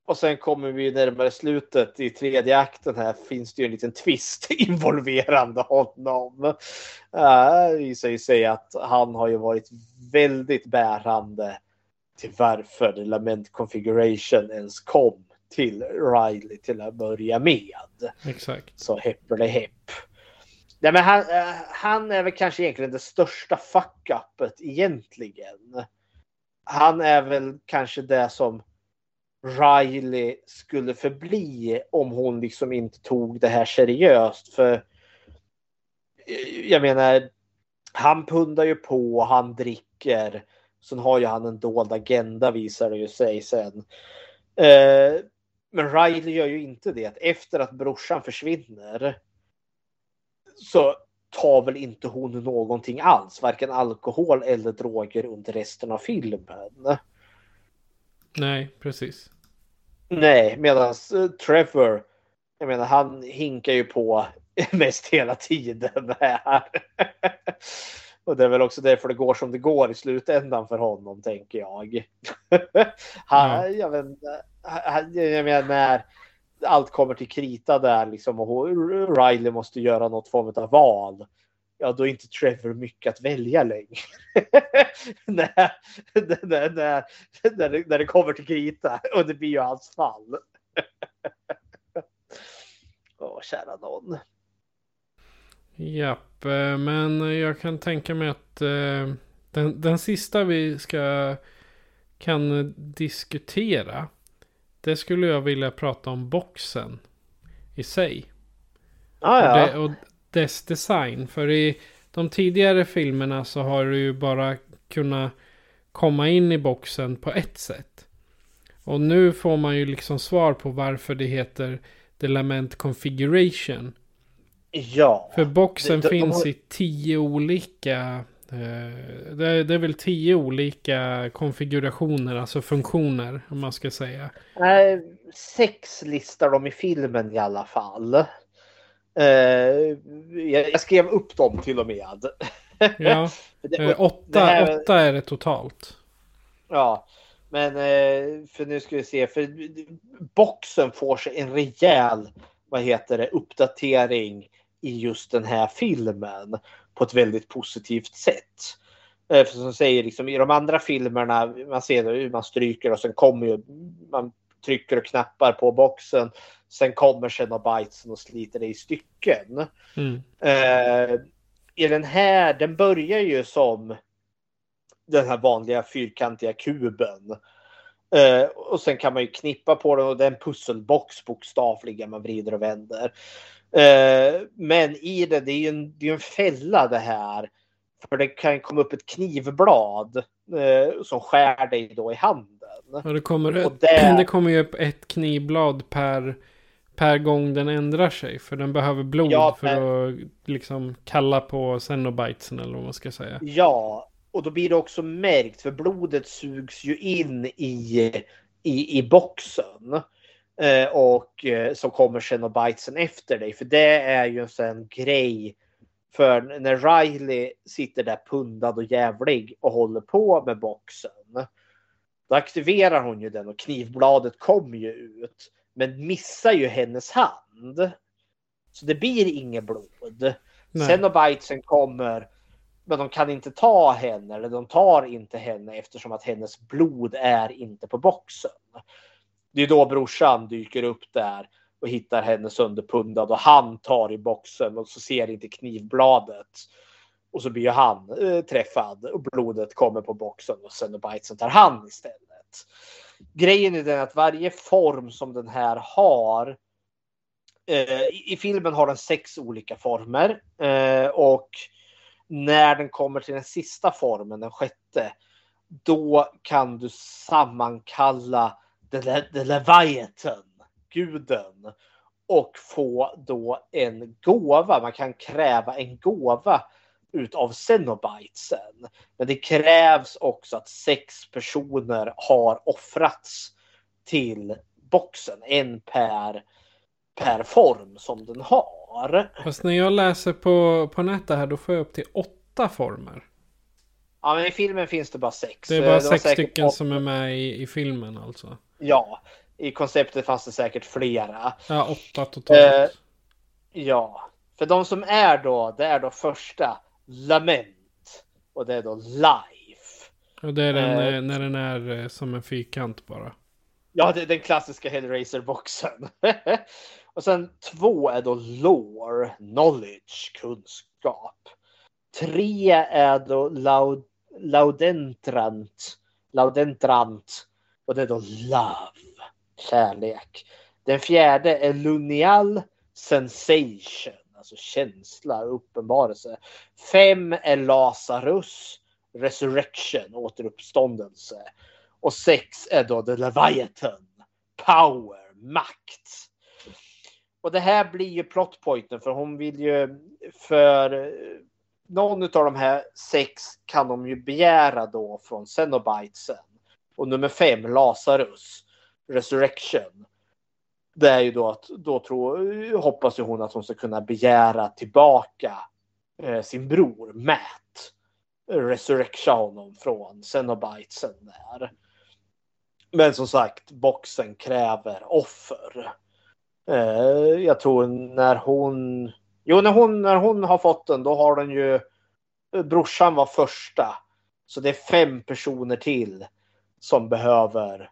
Och sen kommer vi närmare slutet i tredje akten här finns det ju en liten twist <laughs> involverande honom. Det visar ju sig att han har ju varit väldigt bärande till varför Lament Configuration ens kom till Riley till att börja med. Exakt. Så hepp eller hepp. Nej, men han, eh, han är väl kanske egentligen det största fuck-upet egentligen. Han är väl kanske det som Riley skulle förbli om hon liksom inte tog det här seriöst. För eh, jag menar, han pundar ju på, han dricker. Sen har ju han en dold agenda visar det ju sig sen. Eh, men Riley gör ju inte det. Efter att brorsan försvinner så tar väl inte hon någonting alls, varken alkohol eller droger under resten av filmen. Nej, precis. Nej, medan Trevor, jag menar han hinkar ju på <laughs> mest hela tiden här. <laughs> Och det är väl också därför det går som det går i slutändan för honom, tänker jag. <laughs> han, Ja. jag, vet, han, jag menar när allt kommer till krita där liksom och Riley måste göra något form av val. Ja, då är inte Trevor mycket att välja längre. <laughs> när, när, när, när, det, när det kommer till krita och det blir ju hans fall. <laughs> Åh, kära någon. Japp, eh, men jag kan tänka mig att eh, den, den sista vi ska kan diskutera. Det skulle jag vilja prata om boxen i sig. Ah, ja. Och, det, och dess design. För i de tidigare filmerna så har du ju bara kunnat komma in i boxen på ett sätt. Och nu får man ju liksom svar på varför det heter The Lament Configuration. Ja. För boxen De- de- de finns i tio olika... Det, är, det är väl tio olika konfigurationer, alltså funktioner om man ska säga. Nej, sex listar de i filmen i alla fall. Eh, jag, skrev upp dem till och med. <laughs> Ja, <laughs> Det- eh, åtta, här- åtta är det totalt. Ja, men eh, för nu ska vi se. För boxen får sig en rejäl, vad heter det, uppdatering i just den här filmen på ett väldigt positivt sätt. Eh, För som säger liksom i de andra filmerna, man ser hur man stryker och sen kommer ju, man trycker och knappar på boxen. Sen kommer Xenobitesen och sliter det i stycken. Mm. Eh, I den här, den börjar ju som den här vanliga fyrkantiga kuben. Eh, och sen kan man ju knippa på den och det är en pusselbox bokstavligen man vrider och vänder. Eh, men i det, det är ju en, det är en fälla det här. För det kan komma upp ett knivblad eh, som skär dig då i handen. Och det kommer, Och det- <clears throat> det kommer ju upp ett knivblad per, per gång den ändrar sig. För den behöver blod Ja, för att liksom kalla på Xenobitesen eller vad man ska säga. Ja, och då blir det också märkt för blodet sugs ju in i, i, i boxen. Eh, och eh, så kommer Xenobitesen efter dig. För det är ju en sån grej. För när Riley sitter där pundad och jävlig och håller på med boxen. Då aktiverar hon ju den och knivbladet kommer ju ut. Men missar ju hennes hand. Så det blir inget blod. Nej. Xenobitesen kommer men de kan inte ta henne eller de tar inte henne eftersom att hennes blod är inte på boxen. Det är då brorsan dyker upp där och hittar henne sönderpundad och han tar i boxen och så ser inte knivbladet. Och så blir ju han eh, träffad och blodet kommer på boxen och Xenobitesen tar han istället. Grejen är den att varje form som den här har eh, i, I filmen har den sex olika former eh, och när den kommer till den sista formen, den sjätte, då kan du sammankalla The, Le- The Leviathan, guden, och få då en gåva. Man kan kräva en gåva utav Xenobitesen. Men det krävs också att sex personer har offrats till boxen, en per, per form som den har. Fast när jag läser på, på nätet här då får jag upp till åtta former. Ja, men i filmen finns det bara sex. Det är Eh, bara var sex stycken åtta. som är med i, i filmen alltså. Ja, i konceptet fanns det säkert flera. Ja, åtta totalt. Eh, ja, för de som är då, det är då första Lament och det är då Life. Och det är den, eh, eh, när den är eh, som en fyrkant bara. Ja, det är den klassiska Hellraiser-boxen. <laughs> och sen två är då Lore, Knowledge, kunskap. Tre är då laud, Laudentrant, Laudentrant och det är då Love, kärlek. Den fjärde är Lunial Sensation, alltså känsla, uppenbarelse. Fem är Lazarus, Resurrection, återuppståndelse. Och sex är då The Leviathan, Power, makt. Och det här blir ju plotpointen för hon vill ju för någon av de här sex kan de ju begära då från Xenobitesen. Och nummer fem, Lazarus, Resurrection. Det är ju då att då tror, hoppas ju hon att hon ska kunna begära tillbaka eh, sin bror Matt. Resurrection honom från Cenobitesen där. Men som sagt, boxen kräver offer. Eh, jag tror när hon... Jo, när hon, när hon har fått den, då har den ju... Brorsan var första. Så det är fem personer till som behöver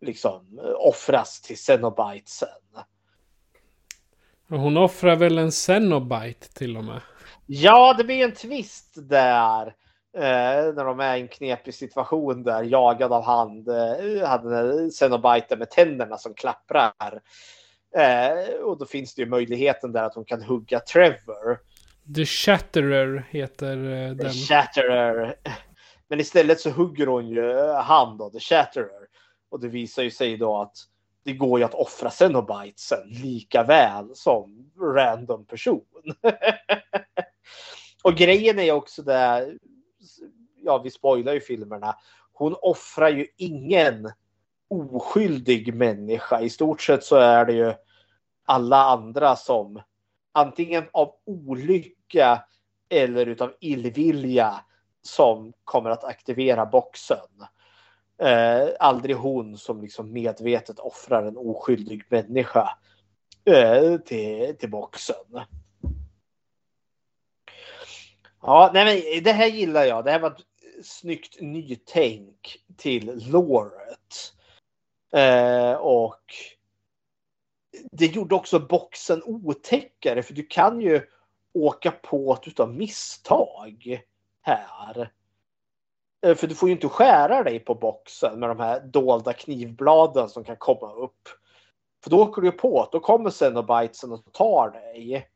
liksom offras till Cenobitesen. Och hon offrar väl en Cenobite till och med? Ja, det blir en twist där. Eh, när de är i en knepig situation där, jagad av hand. Eh, hade Cenobite med tänderna som klapprar. Eh, och då finns det ju möjligheten där att hon kan hugga Trevor. The Shatterer heter eh, den. The Shatterer. Men istället så hugger hon ju han då, The Shatterer. Och det visar ju sig då att det går ju att offra Cenobitesen lika väl som random person. <laughs> och grejen är också det, ja vi spoilar ju filmerna, hon offrar ju ingen oskyldig människa. I stort sett så är det ju alla andra som antingen av olycka eller utav illvilja som kommer att aktivera boxen. Eh, aldrig hon som liksom medvetet offrar en oskyldig människa eh, till, till boxen. Ja, nej men det här gillar jag. Det här var ett snyggt nytänk till låret. Eh, och det gjorde också boxen otäckare för du kan ju åka på det utav misstag här. Eh, för du får ju inte skära dig på boxen med de här dolda knivbladen som kan komma upp. För då åker du på att då kommer Cenobitesen och tar dig.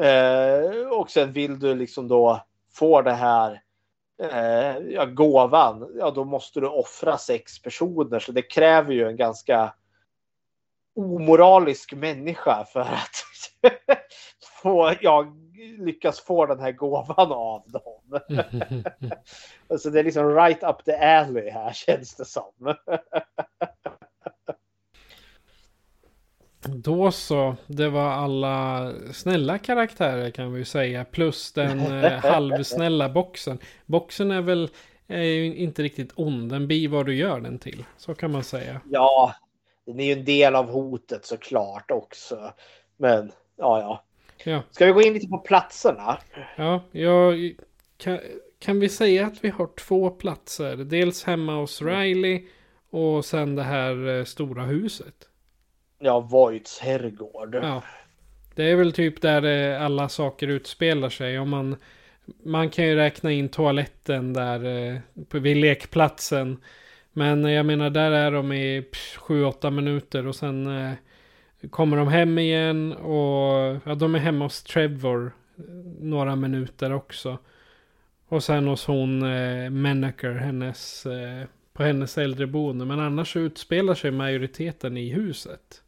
Eh, och sen vill du liksom då få det här eh, ja, gåvan. Ja, då måste du offra sex personer. Så det kräver ju en ganska omoralisk människa för att <laughs> få, ja, lyckas få den här gåvan av dem. <laughs> så det är liksom right up the alley här känns det som. Då så, det var alla snälla karaktärer kan vi säga. Plus den eh, halvsnälla boxen. Boxen är väl är ju inte riktigt ond, den blir vad du gör den till. Så kan man säga. Ja, den är ju en del av hotet såklart också. Men ja, ja. Ja. Ska vi gå in lite på platserna? Ja, jag, kan, kan vi säga att vi har två platser? Dels hemma hos Riley och sen det här eh, stora huset. Ja, Voights herrgård. Ja. Det är väl typ där eh, alla saker utspelar sig. Om man, man kan ju räkna in toaletten där eh, vid lekplatsen. Men jag menar där är de i 7-8 minuter och sen eh, kommer de hem igen och ja, de är hemma hos Trevor några minuter också. Och sen hos hon eh, Menaker, hennes, eh, på hennes äldreboende. Men annars utspelar sig majoriteten i huset.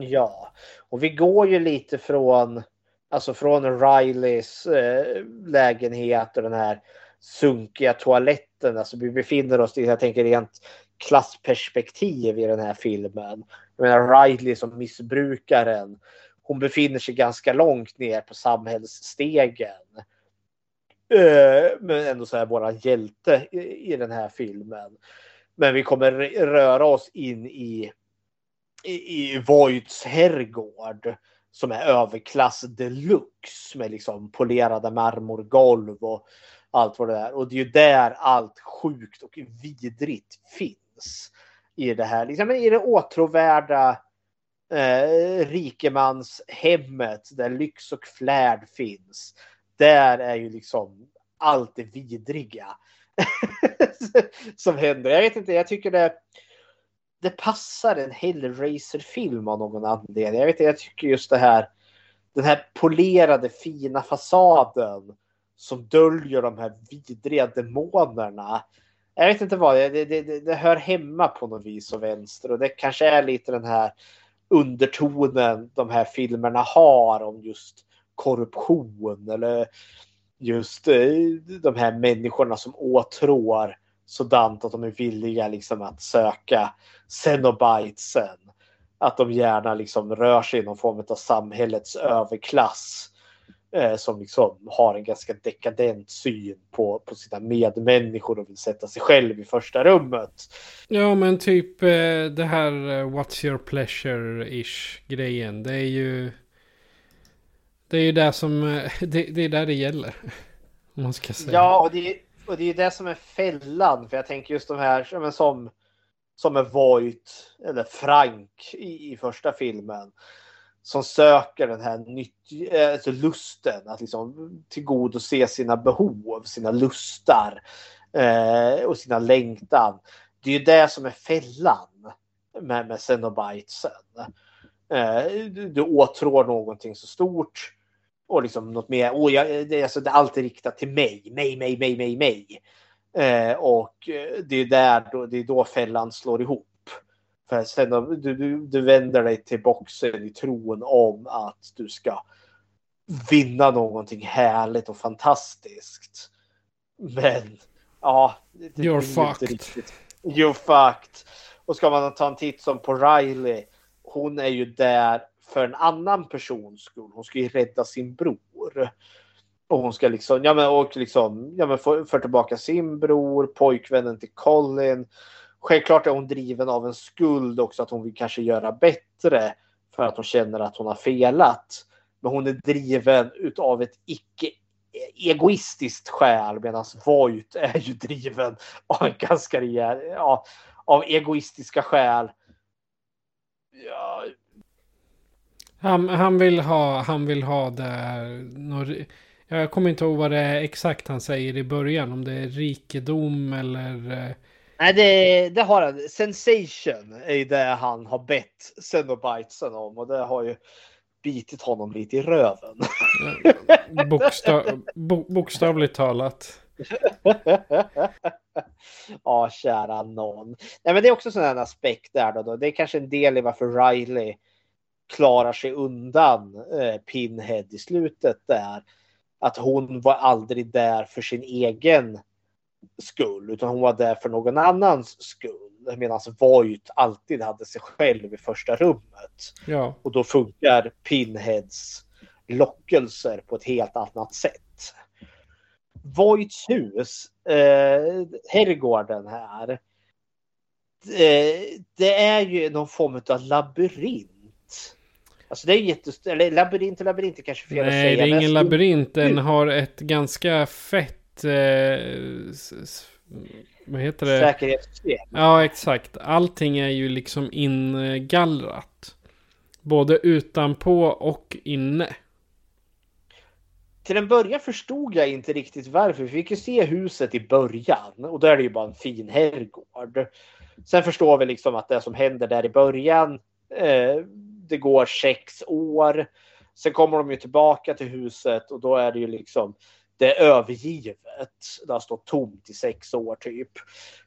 Ja, och vi går ju lite från, alltså från Rileys eh, lägenhet och den här sunkiga toaletten. Alltså vi befinner oss i, jag tänker rent klassperspektiv i den här filmen. Jag menar Riley som missbrukaren. Hon befinner sig ganska långt ner på samhällsstegen. Eh, men ändå så är våran hjälte i, i den här filmen. Men vi kommer röra oss in i i, Voits herrgård som är överklass deluxe med liksom polerade marmorgolv och allt vad det är. Och det är ju där allt sjukt och vidrigt finns i det här, liksom i det åtråvärda eh, rikemanshemmet där lyx och flärd finns. Där är ju liksom allt det vidriga <laughs> som händer. Jag vet inte, jag tycker det det passar en Hellraiser-film av någon anledning. Jag, vet, jag tycker just det här, den här polerade fina fasaden som döljer de här vidriga demonerna. Jag vet inte vad, det, det, det, det hör hemma på något vis och vänster och det kanske är lite den här undertonen de här filmerna har om just korruption eller just eh, de här människorna som åtrår sådant att de är villiga liksom att söka Cenobitesen. Att de gärna liksom rör sig i någon form av samhällets överklass. Eh, som liksom har en ganska dekadent syn på, på sina medmänniskor och vill sätta sig själv i första rummet. Ja men typ eh, det här eh, What's your pleasure-ish grejen. Det är ju... Det är ju det som... eh, <laughs> Det, det är där det gäller. <laughs> Om man ska säga. Ja, och det, och det är ju det som är fällan. För jag tänker just de här men som, som är Voight eller Frank i, i första filmen. Som söker den här nytt, eh, alltså lusten att liksom tillgodose sina behov, sina lustar eh, och sina längtan. Det är ju det som är fällan med, med Cenobitesen. Eh, du, du åtrår någonting så stort och liksom något mer. Oh, jag, det, är alltså, det är alltid riktat till mig, mig, mig, mig, mig, mig. Eh, och eh, det är där då, det är då fällan slår ihop. För sen du, du, du vänder dig till boxen i tron om att du ska vinna någonting härligt och fantastiskt. Men ja, det, det You're fucked. riktigt. You're fucked. Och ska man ta en titt som på Riley. Hon är ju där för en annan persons skull. Hon ska ju rädda sin bror. Och hon ska liksom, ja men, och liksom, ja men få, tillbaka sin bror, pojkvännen till Colin. Självklart är hon driven av en skuld också att hon vill kanske göra bättre. För att hon känner att hon har felat. Men hon är driven utav ett icke egoistiskt skäl medan Voight är ju driven av en ganska rejäl, ja, av egoistiska skäl. Ja, han, han, vill ha, han vill ha det här... Jag kommer inte ihåg vad det är exakt han säger i början. Om det är rikedom eller... eh, Nej, det, det har han. Sensation är det han har bett Cenobitesen om och det har ju bitit honom lite i röven. <laughs> Bokstav, bo, bokstavligt talat. <laughs> ja, kära någon. Nej, men det är också här aspekt där då, då. Det är kanske en del i varför Riley klarar sig undan eh, Pinhead i slutet där. Att hon var aldrig där för sin egen skull, utan hon var där för någon annans skull. Medan Voight alltid hade sig själv i första rummet. Ja. Och då funkar Pinheads lockelser på ett helt annat sätt. Voights hus, eh, herrgården här. Eh, det är ju någon form av labyrint. Alltså det är jättestort, eller labyrint och labyrint är kanske fel att säga. Nej, det är ingen labyrint. Den har ett ganska fett... Eh, vad heter det? Säkerhetssystem. Ja, exakt. Allting är ju liksom ingallrat. Både utanpå och inne. Till en början förstod jag inte riktigt varför. Vi fick ju se huset i början och då är det ju bara en fin herrgård. Sen förstår vi liksom att det som händer där i början, eh, det går sex år. Sen kommer de ju tillbaka till huset och då är det ju liksom det är övergivet. Det har stått tomt i sex år typ.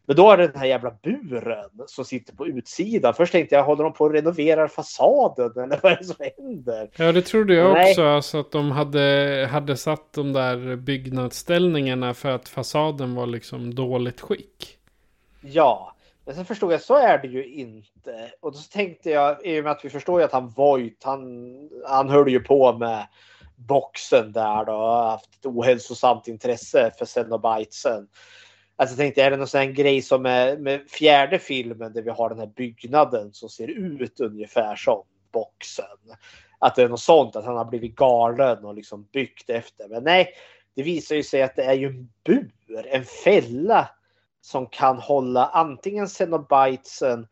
Men då är det den här jävla buren som sitter på utsidan. Först tänkte jag, håller de på att renovera fasaden eller vad är det som händer? Ja, det trodde jag Nej. också. Alltså att de hade, hade satt de där byggnadsställningarna för att fasaden var liksom dåligt skick. Ja, men sen förstod jag så är det ju inte. Och då tänkte jag, i och med att vi förstår ju att han Voight, han, han höll ju på med boxen där då har haft ett ohälsosamt intresse för Cenobitesen. Alltså tänkte jag är det någon sån här grej som är med fjärde filmen där vi har den här byggnaden som ser ut ungefär som boxen? Att det är något sånt, att han har blivit galen och liksom byggt efter. Men nej, det visar ju sig att det är ju en bur, en fälla som kan hålla antingen Cenobitesen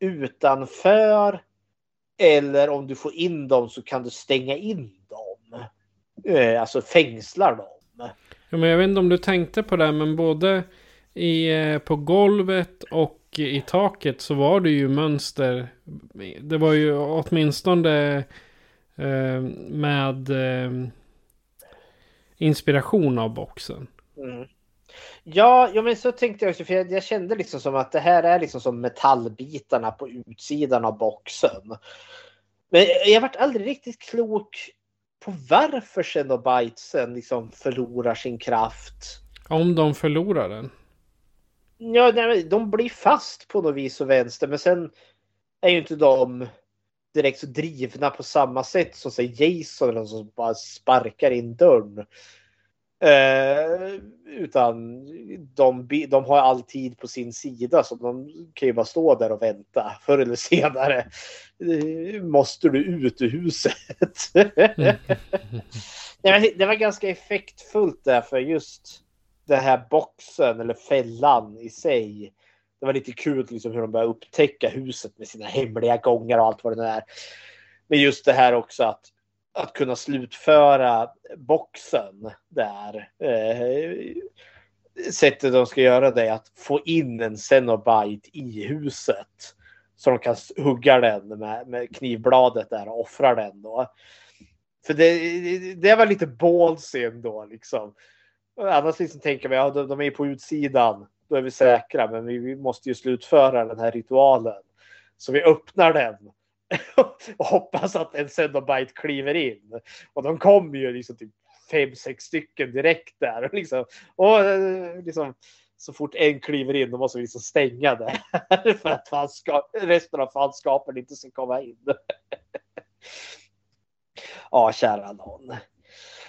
utanför eller om du får in dem så kan du stänga in dem. Eh, Alltså fängslar dem. Ja, men jag vet inte om du tänkte på det, men både i, eh, på golvet och i taket så var det ju mönster. Det var ju åtminstone eh, med eh, inspiration av boxen. Mm. Ja, ja, men så tänkte jag också, för jag, jag kände liksom som att det här är liksom som metallbitarna på utsidan av boxen. Men jag vart aldrig riktigt klok på varför Cenobitesen liksom förlorar sin kraft. Om de förlorar den. Ja, nej, de blir fast på något vis och vänster, men sen är ju inte de direkt så drivna på samma sätt som säg Jason eller någon som bara sparkar in dörren. Eh, utan de, de har all tid på sin sida så de kan ju bara stå där och vänta. Förr eller senare eh, måste du ut ur huset. mm. <laughs> det var ganska effektfullt där för just den här boxen eller fällan i sig. Det var lite kul liksom hur de började upptäcka huset med sina hemliga gångar och allt vad det är. Men just det här också att att kunna slutföra boxen där. Eh, sättet de ska göra det är att få in en Cenobite i huset. Så de kan hugga den med, med knivbladet där och offra den då. För det, det var lite ballsy ändå liksom. Annars liksom tänker man, ja de, de är på utsidan, då är vi säkra, men vi, vi måste ju slutföra den här ritualen. Så vi öppnar den <laughs> och hoppas att en Cenobite kliver in. Och de kommer ju liksom typ fem, sex stycken direkt där. Och liksom, och eh, liksom, så fort en kliver in då måste vi liksom stänga det. <laughs> för att fanska, resten av fanskapen inte ska komma in. <laughs> ja, kära någon.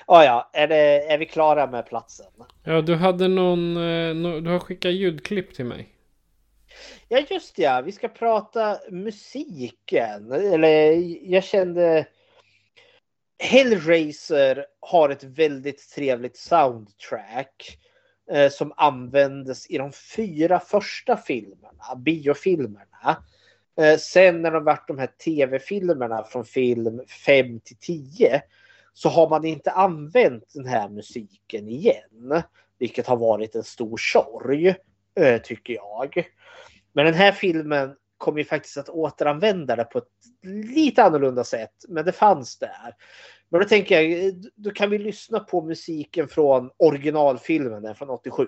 Ah, ja, är, det, är vi klara med platsen? Ja, du hade någon, eh, du har skickat ljudklipp till mig. Ja, just ja. Vi ska prata musiken. Eller jag kände... Hellraiser har ett väldigt trevligt soundtrack eh, som användes i de fyra första filmerna, biofilmerna. Eh, sen när de varit de här tv-filmerna från film 5 till 10 så har man inte använt den här musiken igen. Vilket har varit en stor sorg, eh, tycker jag. Men den här filmen kommer ju faktiskt att återanvända det på ett lite annorlunda sätt. Men det fanns där. Men då tänker jag, då kan vi lyssna på musiken från originalfilmen från 87.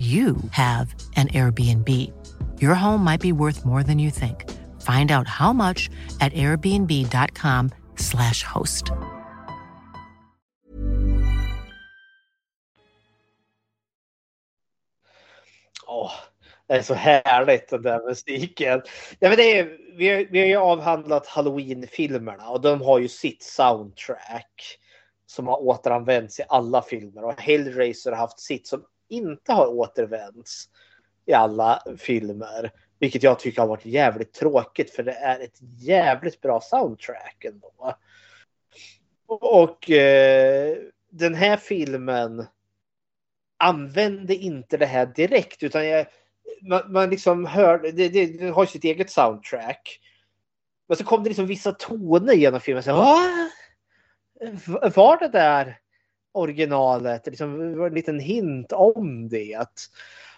you have an Airbnb. Your home might be worth more than you think. Find out how much at airbnb.com slash host. Oh, Det är så härligt den där musiken. Ja, men det är, vi, har, vi har ju avhandlat Halloween-filmerna och de har ju sitt soundtrack som har återanvänts i alla filmer och Hellraiser har haft sitt som inte har återvänts i alla filmer. Vilket jag tycker har varit jävligt tråkigt för det är ett jävligt bra soundtrack ändå. Och eh, den här filmen använde inte det här direkt utan jag, man, man liksom hör, det, det, det har sitt eget soundtrack. Men så kom det liksom vissa toner genom filmen. Så, var det där originalet? Liksom, det var en liten hint om det.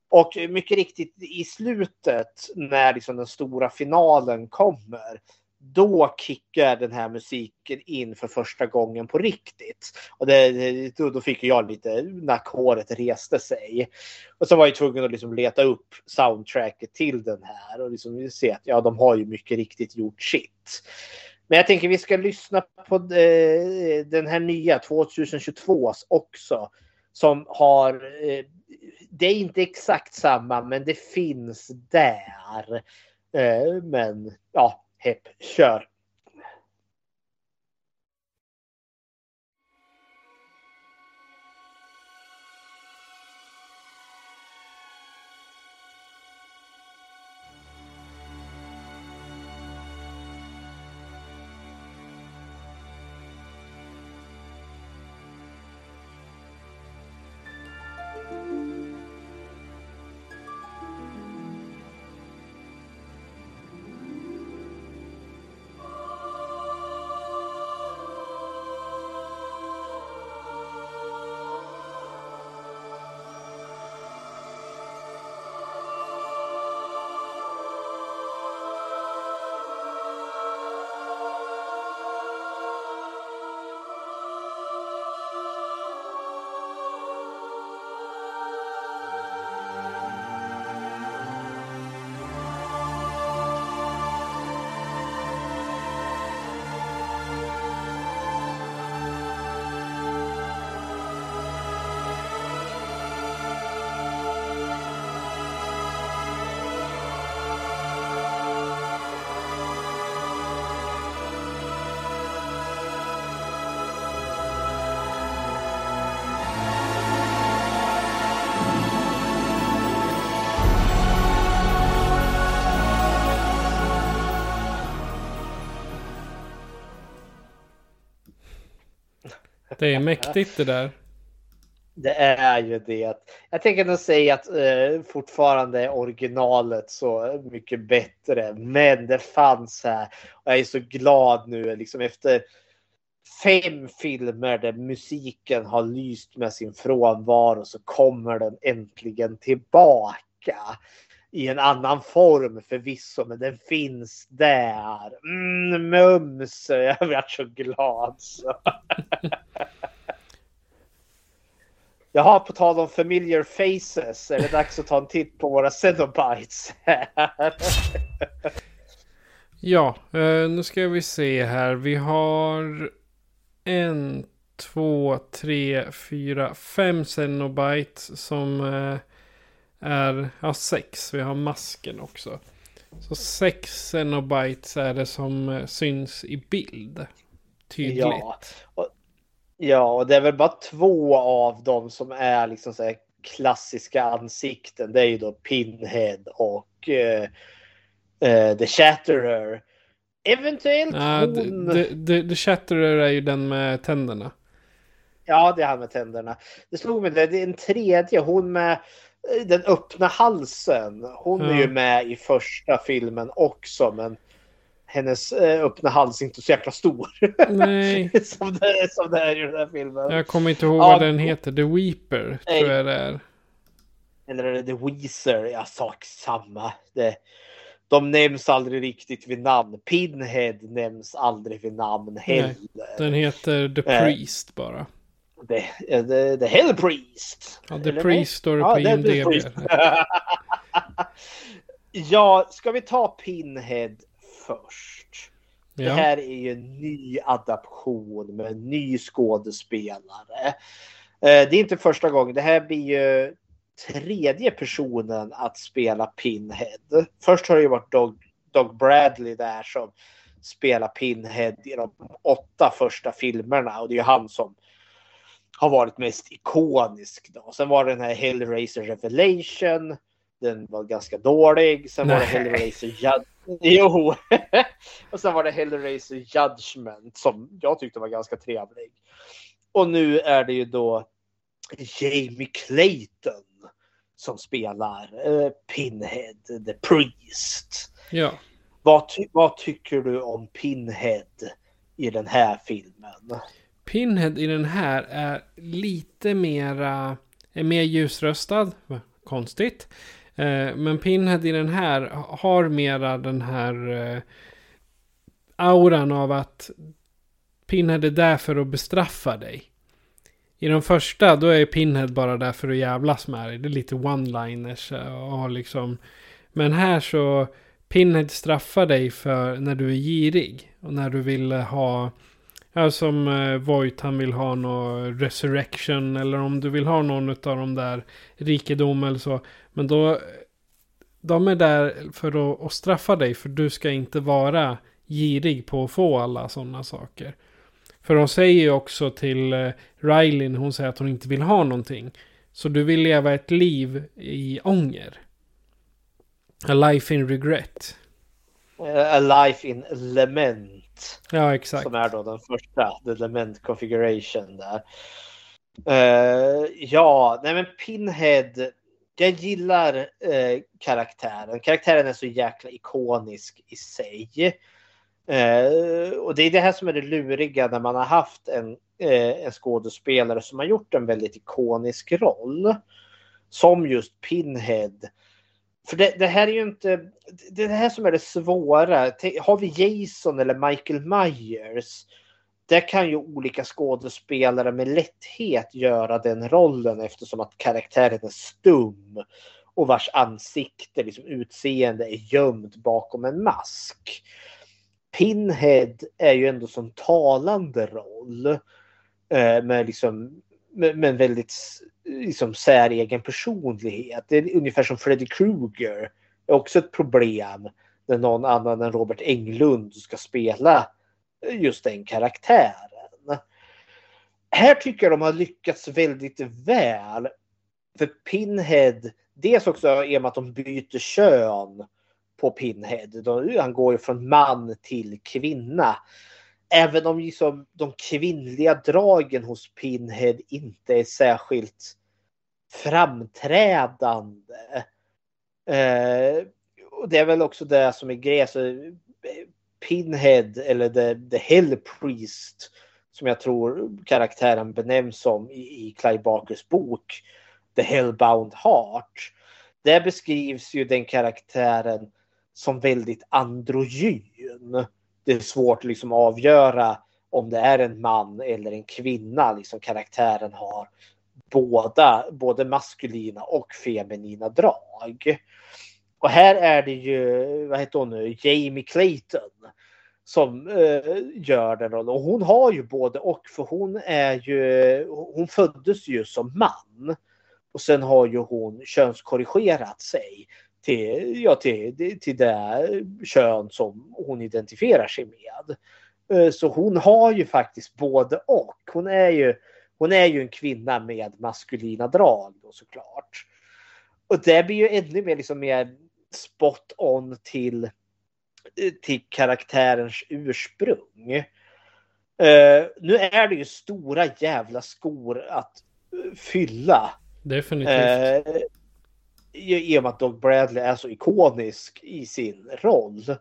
Och mycket riktigt i slutet när liksom den stora finalen kommer då kickar den här musiken in för första gången på riktigt. Och det, då, då fick jag lite nackhåret reste sig. Och så var jag tvungen att liksom leta upp soundtracket till den här och liksom se att ja, de har ju mycket riktigt gjort sitt. Men jag tänker vi ska lyssna på eh, den här nya 2022 också. Som har, eh, det är inte exakt samma men det finns där. Eh, men ja, Hepp, kör! Det är mäktigt det där. Det är ju det. Jag tänker nog säga att eh, fortfarande är originalet så mycket bättre. Men det fanns här. Och jag är så glad nu liksom efter fem filmer där musiken har lyst med sin frånvaro så kommer den äntligen tillbaka. I en annan form förvisso, men den finns där. Mm, mums! <laughs> Jag blev så glad. Så. <laughs> Jaha, på tal om familiar faces är det dags att ta en titt på våra Cenobites. <laughs> ja, eh, nu ska vi se här. Vi har en, två, tre, fyra, fem Cenobites som eh, är, ja sex. Vi har masken också. Så sex Cenobites är det som eh, syns i bild. Tydligt. Ja, och, Ja, och det är väl bara två av dem som är liksom så klassiska ansikten. Det är ju då Pinhead och uh, uh, The Chatterer. Eventuellt uh, hon... The, the, the Chatterer är ju den med tänderna. Ja, det är han med tänderna. Det slog mig det, det är en tredje. Hon med eh, den öppna halsen. Hon är ju med i första filmen också, men hennes eh, öppna hals inte så jäkla stor. <laughs> Nej. som, det, som det är i den här filmen. Jag kommer inte ihåg ja, vad den heter. The Weeper nej. tror jag det är. Eller är det The Weezer? Ja, sak samma. Det, de nämns aldrig riktigt vid namn. Pinhead nämns aldrig vid namn heller. Den heter The eh, Priest bara. The, the, the Hell Priest. Ja, The Eller Priest står det på ja, IMDB. <laughs> ja, ska vi ta Pinhead först. Ja. Det här är ju en ny adaption med en ny skådespelare. Eh, det är inte första gången. Det här blir ju tredje personen att spela Pinhead. Först har det ju varit Doug, Doug Bradley där som spelar Pinhead i de åtta första filmerna och det är ju han som har varit mest ikonisk. Då. Sen var det den här Hellraiser Revelation. Den var ganska dålig. Sen var det Hellraiser Jud- <laughs> Jo. <laughs> och sen var det Hellraiser Judgment som jag tyckte var ganska trevlig. Och nu är det ju då Jamie Clayton som spelar uh, Pinhead, The Priest. Ja. Vad, ty vad tycker du om Pinhead i den här filmen? Pinhead i den här är lite mera, är mer ljusröstad. Konstigt. Eh, men Pinhead i den här har mera den här eh, auran av att Pinhead är där för att bestraffa dig. I de första då är Pinhead bara där för att jävlas med dig. Det är lite one-liners och liksom. Men här så Pinhead straffar dig för när du är girig. Och när du vill ha Ja, som eh, Voight, han vill ha någon resurrection eller om du vill ha någon av de där rikedom eller så. Men då, de är där för att, att straffa dig för du ska inte vara girig på att få alla sådana saker. För de säger ju också till eh, Riley, hon säger att hon inte vill ha någonting. Så du vill leva ett liv i ånger. A life in regret. A life in lament. Ja, exakt. Som är då den första, the lament configuration där. Uh, ja, nej men Pinhead. Jag gillar uh, karaktären. Karaktären är så jäkla ikonisk i sig. Uh, och det är det här som är det luriga när man har haft en, en skådespelare som har gjort en väldigt ikonisk roll. Som just Pinhead för det, det, här är ju inte, det är det här som är det svåra. Har vi Jason eller Michael Myers, där kan ju olika skådespelare med lätthet göra den rollen eftersom att karaktären är stum och vars ansikte, liksom utseende, är gömd bakom en mask. Pinhead är ju ändå som talande roll eh, med liksom men väldigt liksom, säregen personlighet. Det är ungefär som Freddy Krueger. Det är också ett problem när någon annan än Robert Englund ska spela eh, just den karaktären. Här tycker jag de har lyckats väldigt väl. För Pinhead, dels också i och med att de byter kön på Pinhead. Han går ju från man till kvinna även om liksom de kvinnliga dragen hos Pinhead inte är särskilt framträdande. Eh, och det är väl också det som är grejen. Eh, Pinhead eller the, the Hell Priest som jag tror karaktären benämns som i, i Clive Barkers bok The Hellbound Heart. Där beskrivs ju den karaktären som väldigt androgyn det är svårt att avgöra om det är en man eller en kvinna liksom karaktären har båda, både maskulina och feminina drag. Och här är det ju, vad heter hon nu, Jamie Clayton som eh, gör den rollen. Och hon har ju både och för hon är ju, hon föddes ju som man. Och sen har ju hon könskorrigerat sig till, ja, till, till det kön som hon identifierar sig med. Eh, så hon har ju faktiskt både och. Hon är ju, hon är ju en kvinna med maskulina drag då såklart. Och det blir ju ännu mer, liksom mer spot on till, till karaktärens ursprung. Uh, nu är det ju stora jävla skor att fylla. Definitivt. Uh, i och med att Doug Bradley är så ikonisk i sin roll.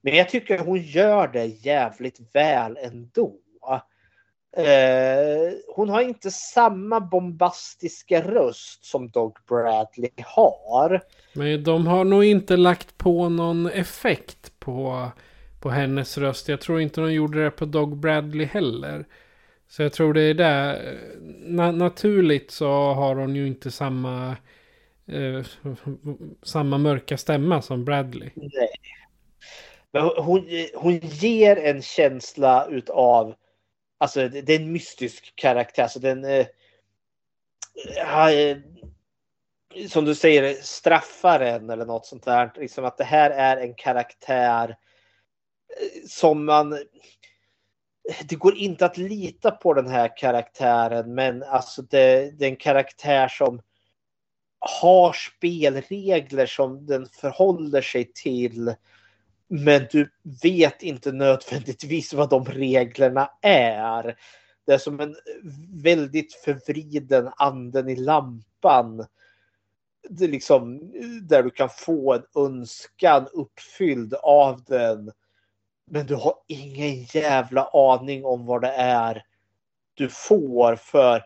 Men jag tycker hon gör det jävligt väl ändå. Eh, hon har inte samma bombastiska röst som Doug Bradley har. Men de har nog inte lagt på någon effekt på, på hennes röst. Jag tror inte de gjorde det på Doug Bradley heller. Så jag tror det är där. Eh, na naturligt så har hon ju inte samma eh, samma mörka stämma som Bradley. Nej. Men hon, hon ger en känsla utav, alltså det är en mystisk karaktär. Alltså den, eh, eh, som du säger, straffar en eller något sånt där. Liksom att det här är en karaktär eh, som man... Det går inte att lita på den här karaktären, men alltså det, det är en karaktär som har spelregler som den förhåller sig till. Men du vet inte nödvändigtvis vad de reglerna är. Det är som en väldigt förvriden anden i lampan. Det liksom, där du kan få en önskan uppfylld av den. Men du har ingen jävla aning om vad det är du får för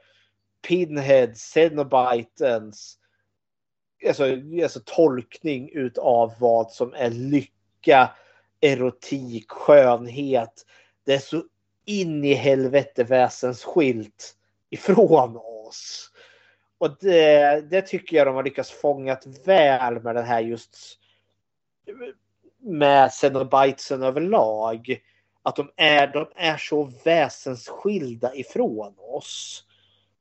Pinhead, Cenobitens alltså, alltså tolkning utav vad som är lycka, erotik, skönhet. Det är så in i helvete väsensskilt ifrån oss. Och det, det tycker jag de har lyckats fångat väl med den här just med Cenobitesen överlag. Att de är, de är så väsensskilda ifrån oss.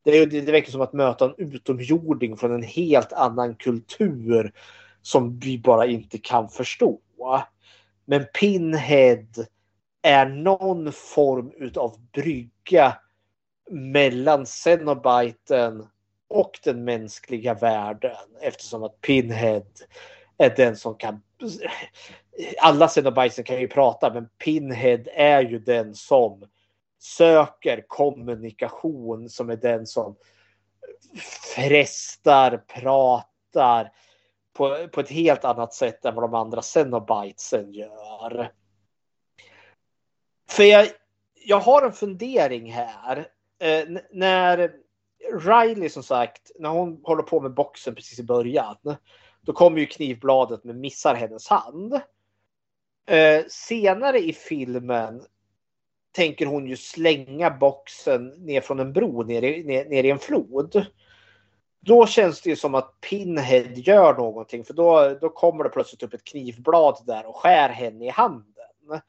Det, är det verkar som att möta en utomjording från en helt annan kultur som vi bara inte kan förstå. Men Pinhead är någon form utav brygga mellan Cenobiten och den mänskliga världen eftersom att Pinhead är den som kan alla Cenobiten kan ju prata men Pinhead är ju den som söker kommunikation som är den som frestar, pratar på, på ett helt annat sätt än vad de andra Cenobitesen gör. För jag, jag har en fundering här. Eh, när Riley som sagt, när hon håller på med boxen precis i början. Då kommer ju knivbladet men missar hennes hand. Eh, senare i filmen tänker hon ju slänga boxen ner från en bro ner i, ner, ner i en flod. Då känns det ju som att Pinhead gör någonting för då, då kommer det plötsligt upp ett knivblad där och skär henne i handen.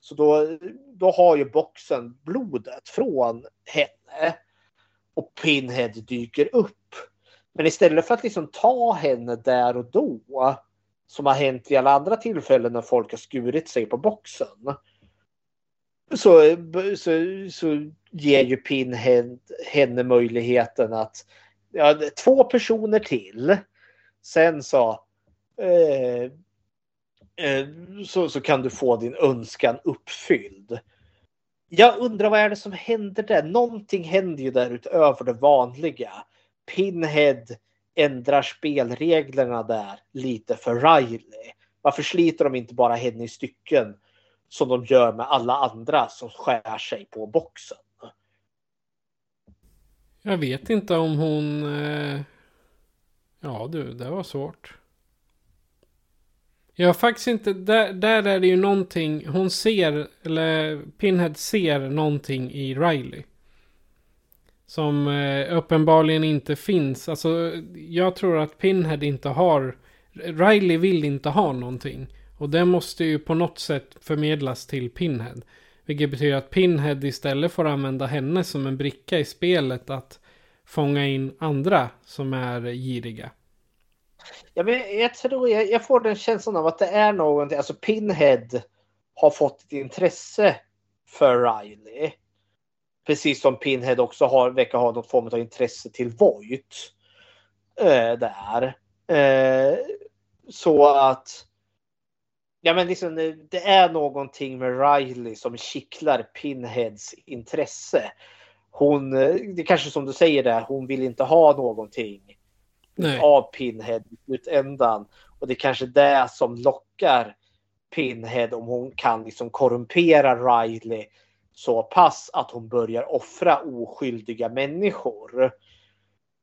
Så då, då har ju boxen blodet från henne. Och Pinhead dyker upp. Men istället för att liksom ta henne där och då. Som har hänt vid alla andra tillfällen när folk har skurit sig på boxen så, så, så ger ju Pinhead henne möjligheten att ja, två personer till. Sen så, eh, eh, så, så kan du få din önskan uppfylld. Jag undrar vad är det som händer där? Någonting händer ju där utöver det vanliga. Pinhead ändrar spelreglerna där lite för Riley. Varför sliter de inte bara henne i stycken som de gör med alla andra som skär sig på boxen. Jag vet inte om hon... Eh, ja du, det var svårt. Jag har faktiskt inte... Där, där är det ju någonting. Hon ser, eller Pinhead ser någonting i Riley. Som eh, uppenbarligen inte finns. Alltså jag tror att Pinhead inte har... Riley vill inte ha någonting. Och det måste ju på något sätt förmedlas till Pinhead. Vilket betyder att Pinhead istället får använda henne som en bricka i spelet att fånga in andra som är giriga. Ja, men jag tror jag, jag får den känslan av att det är någonting, alltså Pinhead har fått ett intresse för Riley. Precis som Pinhead också har, verkar ha någon form av intresse till Voight. Äh, där. Äh, så att Ja men liksom, det är någonting med Riley som kittlar Pinheads intresse. Hon, det är kanske som du säger där, hon vill inte ha någonting Nej. av Pinhead i slutändan. Och det är kanske det som lockar Pinhead om hon kan liksom korrumpera Riley så pass att hon börjar offra oskyldiga människor.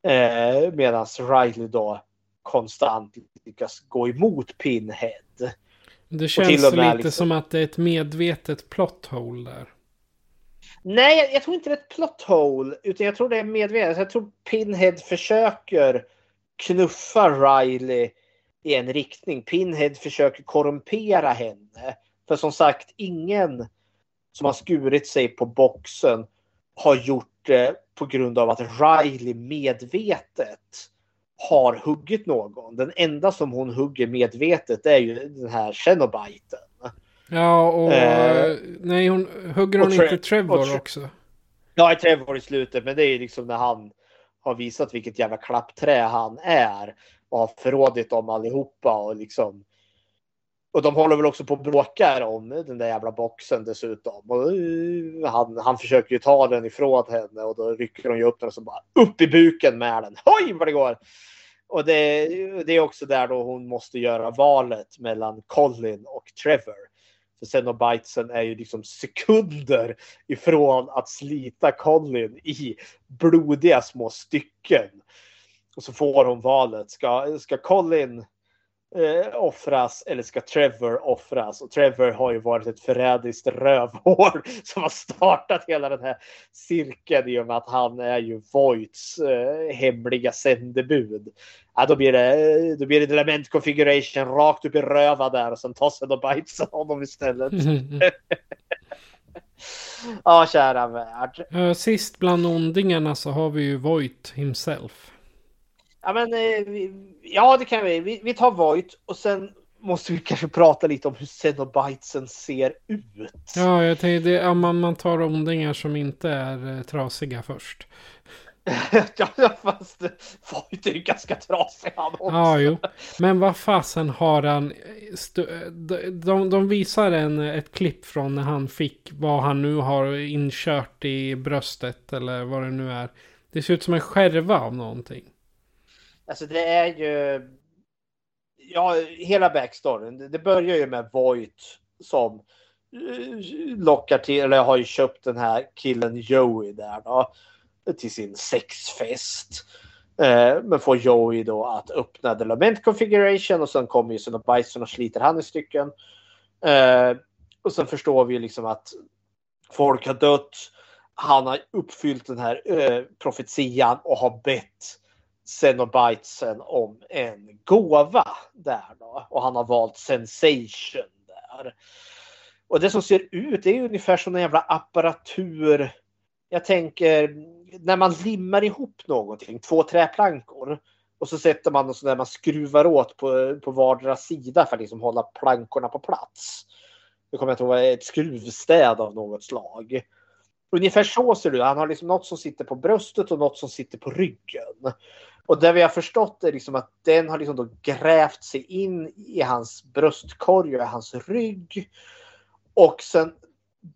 Eh, Medan Riley då konstant lyckas gå emot Pinhead. Det känns lite liksom... som att det är ett medvetet plot hole där. Nej, jag, jag, tror inte det är ett plot hole. Utan jag tror det är medvetet. Jag tror Pinhead försöker knuffa Riley i en riktning. Pinhead försöker korrumpera henne. För som sagt, ingen som har skurit sig på boxen har gjort det på grund av att Riley medvetet har huggit någon. Den enda som hon hugger medvetet är ju den här Cenobiten. Ja, och Eh, nej, hon hugger hon inte Trevor Tre- också? Ja, Trevor i slutet, men det är ju liksom när han har visat vilket jävla klappträ han är och har förrådit dem allihopa och liksom. Och de håller väl också på och bråkar om den där jävla boxen dessutom. Och eh, han, han försöker ju ta den ifrån henne och då rycker hon ju upp den och så bara upp i buken med den. Oj vad det går! Och det, det är också där då hon måste göra valet mellan Colin och Trevor. För Cenobitesen är ju liksom sekunder ifrån att slita Colin i blodiga små stycken. Och så får hon valet. Ska, ska Colin eh, offras eller ska Trevor offras? Och Trevor har ju varit ett förrädiskt rövhår <laughs> som har startat hela den här cirkeln i och med att han är ju Voights eh, hemliga sändebud. Ja, då blir det, då blir det element configuration rakt upp i röva där och sen tar Cenobitesen honom istället. <laughs> <laughs> Ja, kära värld. Eh, Sist bland ondingarna så har vi ju Voight himself. Ja, men, eh, ja, det kan vi. vi. Vi tar Voight och sen måste vi kanske prata lite om hur Cenobitesen ser ut. Ja, jag tänkte, ja, man, man tar ondingar som inte är eh, trasiga först. <laughs> ja, fast Voight är ju ganska trasig han också. Ja, jo. Men vad fasen har han... de, de, de visar en, ett klipp från när han fick vad han nu har inkört i bröstet eller vad det nu är. Det ser ut som en skärva av någonting. Alltså det är ju... Ja, hela backstoryn. Det- börjar ju med Voight som eh, lockar till, eller har ju köpt den här killen Joey där då. Till sin sexfest. Eh, men får Joey då att öppna the lament configuration och sen kommer ju sådana Bison och sliter han i stycken. Eh, och sen förstår vi ju liksom att folk har dött. Han har uppfyllt den här eh, profetian och har bett Xenobitesen om en gåva där då. Och han har valt Sensation där. Och det som ser ut det är ungefär som en jävla apparatur. Jag tänker när man limmar ihop någonting, två träplankor. Och så sätter man och så där man skruvar åt på, på vardera sida för att liksom hålla plankorna på plats. Det kommer jag att vara ett skruvstäd av något slag. Ungefär så ser det ut. Han har liksom något som sitter på bröstet och något som sitter på ryggen. Och det vi har förstått är liksom att den har liksom då grävt sig in i hans bröstkorg och hans rygg. Och sen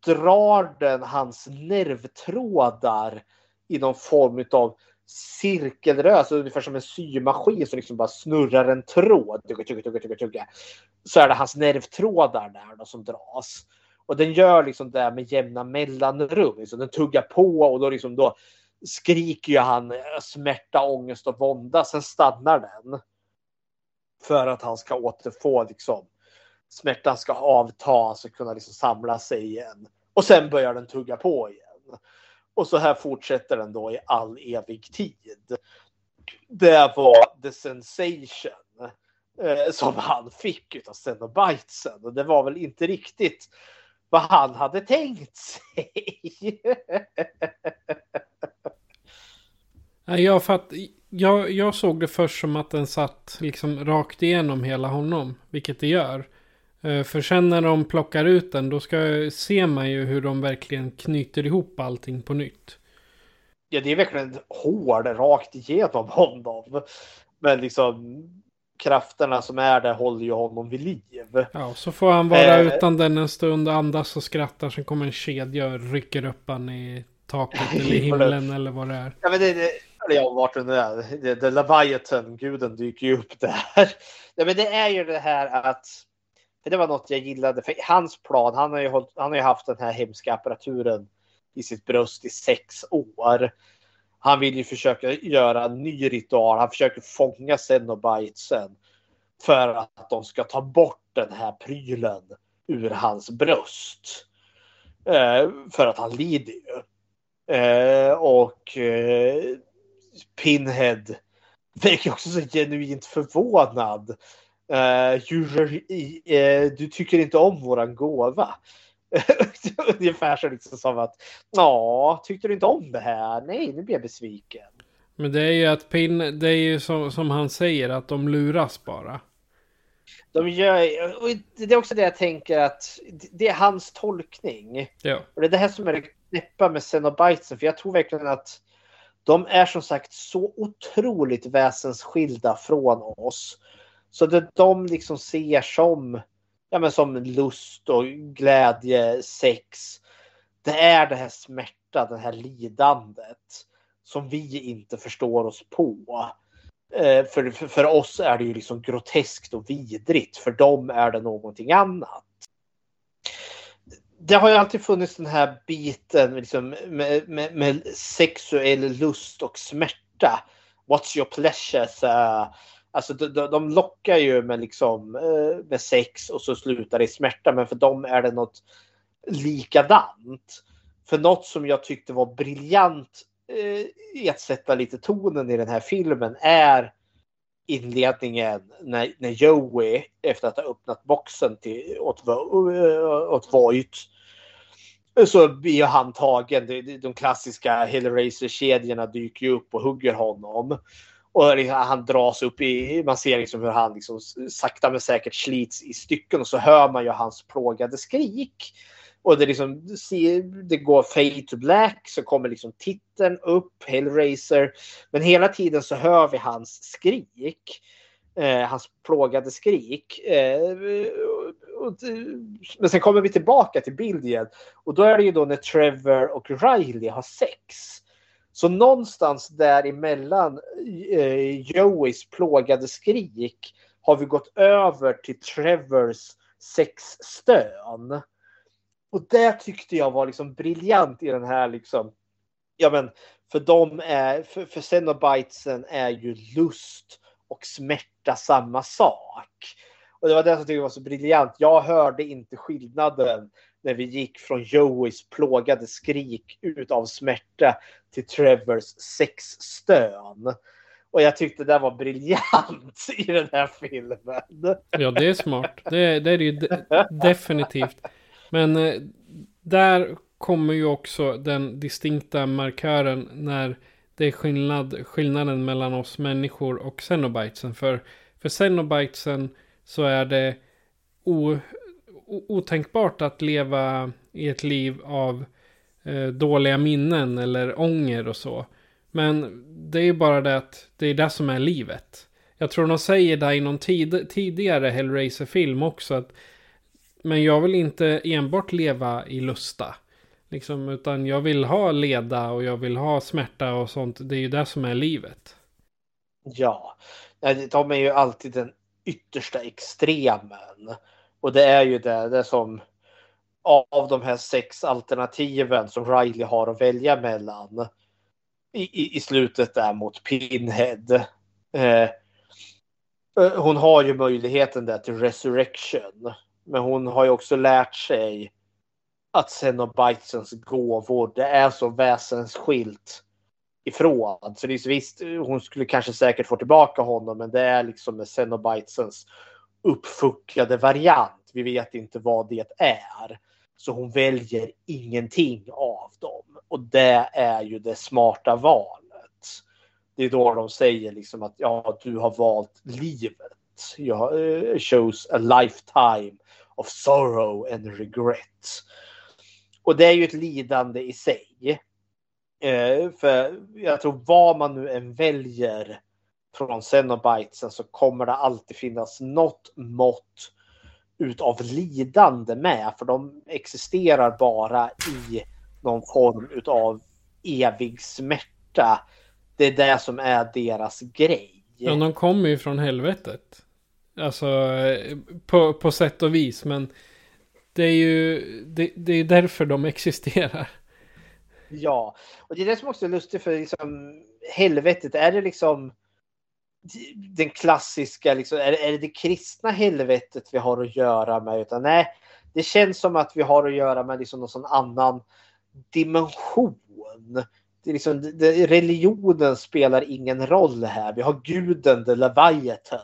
drar den hans nervtrådar i någon form av cirkelrörelse. alltså ungefär som en symaskin som liksom bara snurrar en tråd. Tugga, tugga, tugga, tugga, tugga. Så är det hans nervtrådar där då som dras. Och den gör liksom det med jämna mellanrum. Liksom den tuggar på och då, liksom då skriker ju han äh, smärta, ångest och vånda. Sen stannar den. För att han ska återfå liksom smärtan ska avta så kunna liksom samla sig igen. Och sen börjar den tugga på igen. Och så här fortsätter den då i all evig tid. Det var the sensation eh, som han fick utav Cenobitesen. Och det var väl inte riktigt vad han hade tänkt sig. Jag, fatt, jag, jag såg det först som att den satt liksom rakt igenom hela honom. Vilket det gör. Eh, För sen när de plockar ut den då ska, ser man ju hur de verkligen knyter ihop allting på nytt. ja, det är verkligen hård rakt igenom honom. Men liksom krafterna som är där håller ju honom vid liv. Ja, så får han vara Eh. utan den en stund andas och skrattar. Sen kommer en kedja och rycker upp han i taket <laughs> eller i himlen eller vad det är. Ja, men det, det, eller ja, vart det nu är. Det, det Leviathan, guden, dyker ju upp där. <laughs> Ja, men det är ju det här att det var något jag gillade. För hans plan, han har ju, hållit, han har ju haft den här hemska apparaturen i sitt bröst i sex år. Han vill ju försöka göra en ny ritual. Han försöker fånga Cenobitesen för att de ska ta bort den här prylen ur hans bröst. Eh, för att han lider ju. Eh, och eh, Pinhead verkar också så genuint förvånad. Eh, you, eh, du tycker inte om våran gåva. <laughs> Ungefär så liksom som att ja, tyckte du inte om det här? Nej, nu blir jag besviken. Men det är ju att Pin, det är ju som, som han säger att de luras bara. De gör, och det är också det jag tänker att det är hans tolkning. Ja. Och det är det här som är det knäppa med Cenobitesen. För jag tror verkligen att de är som sagt så otroligt väsensskilda från oss. Så det de liksom ser som, ja, men som lust och glädje, sex. Det är det här smärta, det här lidandet som vi inte förstår oss på. Eh, för, för, för oss är det ju liksom groteskt och vidrigt. För dem är det någonting annat. Det har ju alltid funnits den här biten liksom, med, med, med sexuell lust och smärta. What's your pleasure? Så, alltså de, de lockar ju med, liksom, eh, med sex och så slutar det i smärta. Men för dem är det något likadant. För något som jag tyckte var briljant eh, i att sätta lite tonen i den här filmen är inledningen när, när Joey efter att ha öppnat boxen till, åt, eh, åt Voight så blir han tagen. De, de klassiska Hellraiser-kedjorna dyker upp och hugger honom. Och liksom, han dras upp i, man ser liksom hur han liksom sakta men säkert slits i stycken och så hör man ju hans plågade skrik. Och det, liksom, det går fade to black så kommer liksom titeln upp, Hellraiser. Men hela tiden så hör vi hans skrik. Eh, hans plågade skrik. Eh, och, men sen kommer vi tillbaka till bild igen. Och då är det ju då när Trevor och Riley har sex. Så någonstans däremellan eh, Joeys plågade skrik har vi gått över till Trevors sexstön. Och det tyckte jag var liksom briljant i den här liksom. Ja men för de är, för, för Cenobitesen är ju lust och smärta samma sak. Och det var det som jag tyckte var så briljant. Jag hörde inte skillnaden när vi gick från Joeys plågade skrik ut av smärta till Trevors sexstön. Och jag tyckte det var briljant <laughs> i den här filmen. Ja, det är smart. Det, det är det ju de definitivt. Men eh, där kommer ju också den distinkta markören när det är skillnad, skillnaden mellan oss människor och Xenobitesen. För, för Xenobitesen så är det o, otänkbart att leva i ett liv av eh, dåliga minnen eller ånger och så. Men det är ju bara det att det är det som är livet. Jag tror de säger det i någon tid, tidigare Hellraiser-film också. att Men jag vill inte enbart leva i lusta. Liksom, utan jag vill ha leda och jag vill ha smärta och sånt. Det är ju det som är livet. Ja, de är ju alltid den yttersta extremen. Och det är ju det, det som av de här sex alternativen som Riley har att välja mellan i, i, i slutet där mot Pinhead. Eh, eh hon har ju möjligheten där till resurrection. Men hon har ju också lärt sig att Xenobitesens gåvor, det är så väsensskilt ifrån. Så det är så visst, hon skulle kanske säkert få tillbaka honom, men det är liksom med Xenobitesens uppfuckade variant. Vi vet inte vad det är. Så hon väljer ingenting av dem. Och det är ju det smarta valet. Det är då de säger liksom att ja, du har valt livet. Jag eh, uh, chose a lifetime of sorrow and regret. Och det är ju ett lidande i sig. Uh, för jag tror vad man nu än väljer från Cenobitesen så kommer det alltid finnas något mått utav lidande med. För de existerar bara i någon form utav evig smärta. Det är det som är deras grej. Ja, de kommer ju från helvetet. Alltså på, på sätt och vis. Men det är ju det, det är därför de existerar. Ja, och det är det som också är lustigt för liksom helvetet. Är det liksom den klassiska, liksom, är, är det det kristna helvetet vi har att göra med? Utan nej, det känns som att vi har att göra med liksom någon annan dimension. Det är liksom, det, religionen spelar ingen roll här. Vi har guden the Leviathan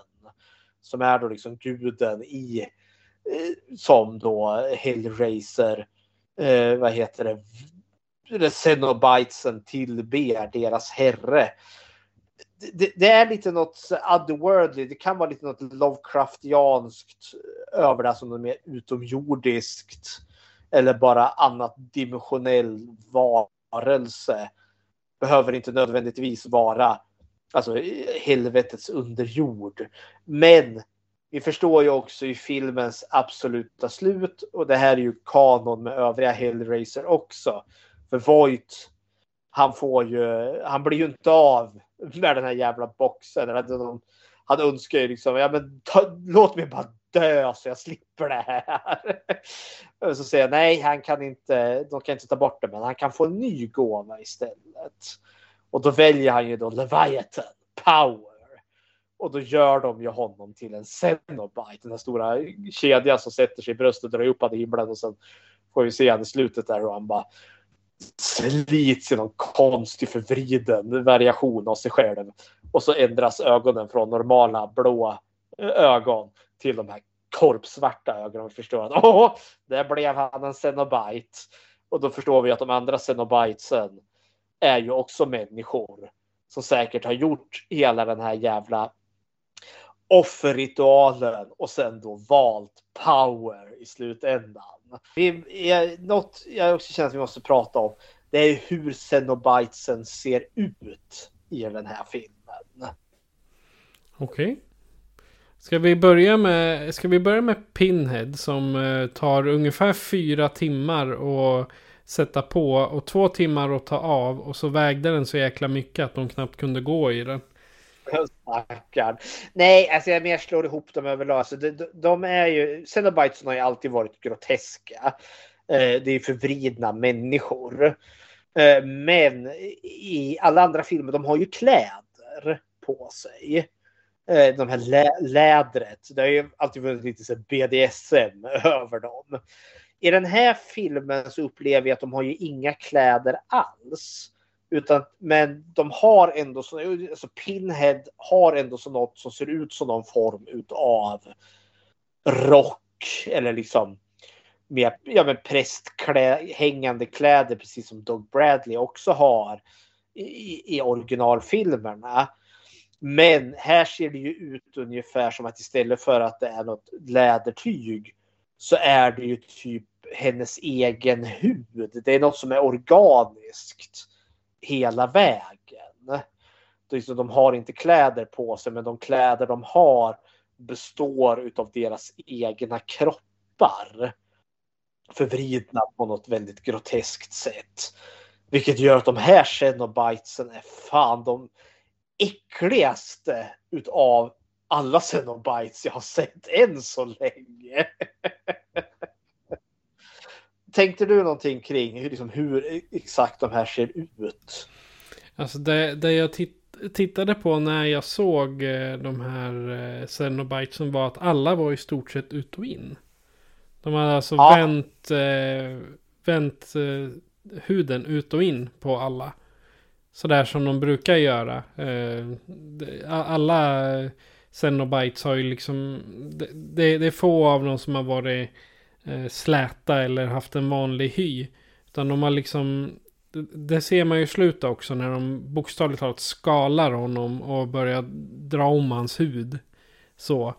som är då liksom guden i eh, som då Hellraiser, eh, vad heter det, Cenobitesen tillber deras herre det, det, är lite något otherworldly. Det kan vara lite något Lovecraftianskt över det som är mer utomjordiskt. Eller bara annat dimensionell varelse. Behöver inte nödvändigtvis vara alltså, helvetets underjord. Men vi förstår ju också i filmens absoluta slut och det här är ju kanon med övriga Hellraiser också. För Voight, han får ju, han blir ju inte av med den här jävla boxen. Han önskar ju liksom, ja men ta, låt mig bara dö så jag slipper det här. Och <laughs> så säger jag nej, han kan inte, de kan inte ta bort det, men han kan få en ny gåva istället. Och då väljer han ju då Leviathan, power. Och då gör de ju honom till en Cenobite, den här stora kedjan som sätter sig i bröstet och drar upp honom i himlen och sen får vi se han i slutet där och han bara slits i någon konstig förvriden variation av sig själv. Och så ändras ögonen från normala blå eh, ögon till de här korpsvarta ögonen. Och förstår att åh, där blev han en Cenobite. Och då förstår vi att de andra Cenobitesen är ju också människor som säkert har gjort hela den här jävla offerritualen och sen då valt power i slutändan. Vi, är något jag också känner att vi måste prata om. Det är hur Xenobitesen ser ut i den här filmen. Okej. Okay. Ska vi börja med, ska vi börja med Pinhead som eh, tar ungefär fyra timmar och sätta på och två timmar att ta av och så vägde den så jäkla mycket att de knappt kunde gå i den. <laughs> Stackarn. Nej, alltså jag mer slår ihop dem överlag. Alltså, de, de är ju, Cenobitesen har ju alltid varit groteska. Eh, det är förvridna människor. Eh, men i alla andra filmer, de har ju kläder på sig. Eh, de här lä lädret. Det har ju alltid varit lite så BDSM <laughs> över dem. I den här filmen så upplever jag att de har ju inga kläder alls. Utan, men de har ändå, så, alltså Pinhead har ändå så något som ser ut som någon form utav rock eller liksom med ja, men prästhängande kläder precis som Doug Bradley också har i, i originalfilmerna. Men här ser det ju ut ungefär som att istället för att det är något lädertyg så är det ju typ hennes egen hud. Det är något som är organiskt hela vägen. De har inte kläder på sig, men de kläder de har består av deras egna kroppar. Förvridna på något väldigt groteskt sätt. Vilket gör att de här Xenobitesen är fan de äckligaste utav alla Xenobites jag har sett än så länge. <laughs> Tänkte du någonting kring hur, liksom, hur exakt de här ser ut? Alltså det, det jag titt, tittade på när jag såg eh, de här eh, Xenobitesen var att alla var i stort sett ut och in. De hade alltså ja. vänt, eh, vänt huden ut och in på alla. Sådär som de brukar göra. Alla Xenobites har ju liksom... Det, det, det är få av dem som har varit eh, släta eller haft en vanlig hy. Utan de har liksom... Det, ser man ju i slutet också när de bokstavligt talat skalar honom och börjar dra om hans hud. Så.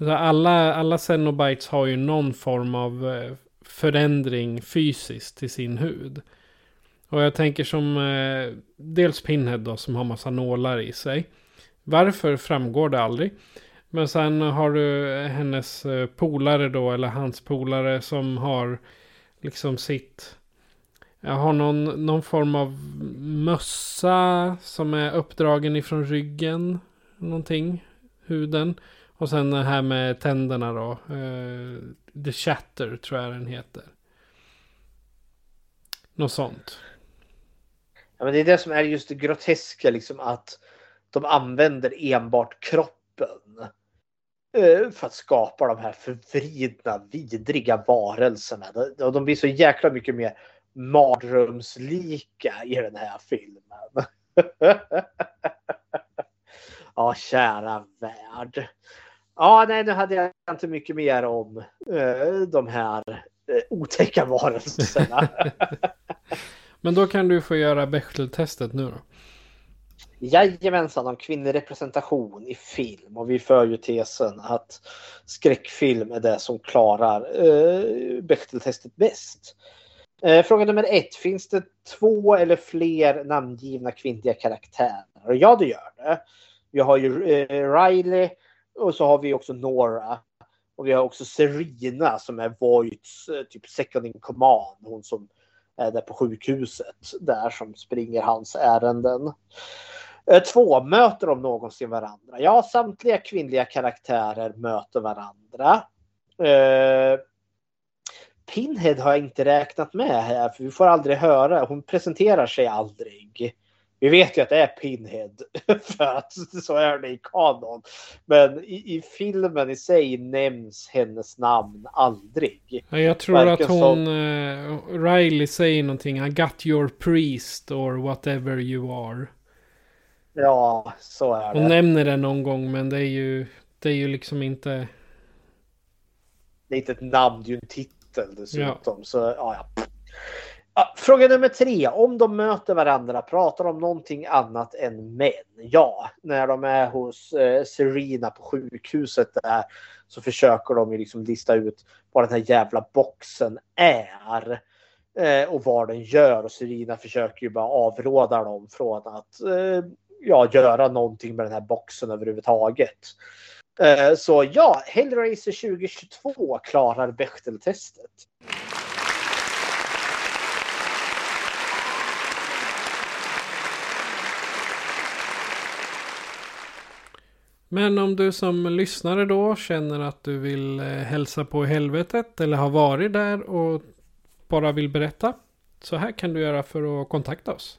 Alla, alla Xenobites har ju någon form av eh, förändring fysiskt till sin hud. Och jag tänker som eh, dels Pinhead då som har massa nålar i sig. Varför framgår det aldrig. Men sen har du hennes eh, polare då, eller hans polare som har liksom sitt... Jag har någon, någon form av mössa som är uppdragen ifrån ryggen. Någonting. Huden. Och sen det här med tänderna då. Uh, The Chatter tror jag den heter. Något sånt. Ja, men det är det som är just det groteska, liksom att de använder enbart kroppen för att skapa de här förvridna, vidriga varelserna. De blir så jäkla mycket mer mardrömslika i den här filmen. <laughs> ja, kära värld. Ja, nej, nu hade jag inte mycket mer om uh, de här uh, otäcka varelserna. <laughs> <laughs> Men då kan du få göra Bechdel-testet nu då. Jajamensan, om kvinnlig representation i film. Och vi för ju tesen att skräckfilm är det som klarar eh, Bechteltestet bäst. Eh, fråga nummer ett. Finns det två eller fler namngivna kvinnliga karaktärer? Ja, det gör det. Vi har ju eh, Riley och så har vi också Nora. Och vi har också Serena som är Voights eh, typ second in command. Hon som är där på sjukhuset där som springer hans ärenden. Eh, två, möter de någonsin varandra? Ja, samtliga kvinnliga karaktärer möter varandra. Eh, Pinhead har jag inte räknat med här, för vi får aldrig höra. Hon presenterar sig aldrig. Vi vet ju att det är Pinhead, <laughs> för att så är det i kanon. Men i, i filmen i sig nämns hennes namn aldrig. Ja, jag tror Verkar att hon, som... uh, Riley säger någonting. I got your priest or whatever you are. Ja, så är det. Hon nämner det någon gång, men det är ju, det är ju liksom inte... Det är inte ett namn, det är ju en titel dessutom. Ja. Så, ja, ja. Fråga nummer tre. Om de möter varandra, pratar de om någonting annat än män? Ja, när de är hos eh, Serena på sjukhuset där så försöker de ju liksom lista ut vad den här jävla boxen är. Eh, och vad den gör. Och Serena försöker ju bara avråda dem från att eh, ja, göra någonting med den här boxen överhuvudtaget. Eh, så ja, Hellraiser 2022 klarar Bechteltestet. Men om du som lyssnare då känner att du vill eh, hälsa på helvetet eller har varit där och bara vill berätta. Så här kan du göra för att kontakta oss.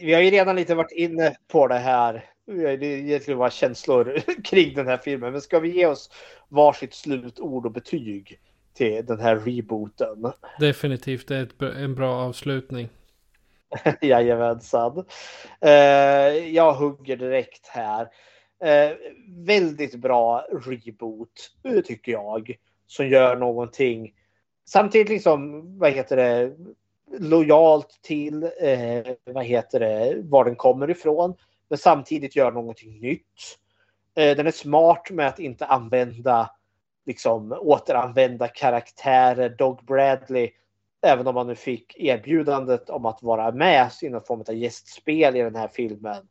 Vi har ju redan lite varit inne på det här. Det skulle vara känslor <laughs> kring den här filmen. Men ska vi ge oss varsitt slutord och betyg? till den här rebooten. Definitivt, det är ett, en bra avslutning. <laughs> Jajamensan. Uh, jag hugger direkt här. Uh, väldigt bra reboot, tycker jag. Som gör någonting. Samtidigt liksom, vad heter det, lojalt till, eh, vad heter det, var den kommer ifrån. Men samtidigt gör någonting nytt. Eh, den är smart med att inte använda liksom återanvända karaktärer. Dog Bradley, även om han nu fick erbjudandet om att vara med i någon form av gästspel i den här filmen,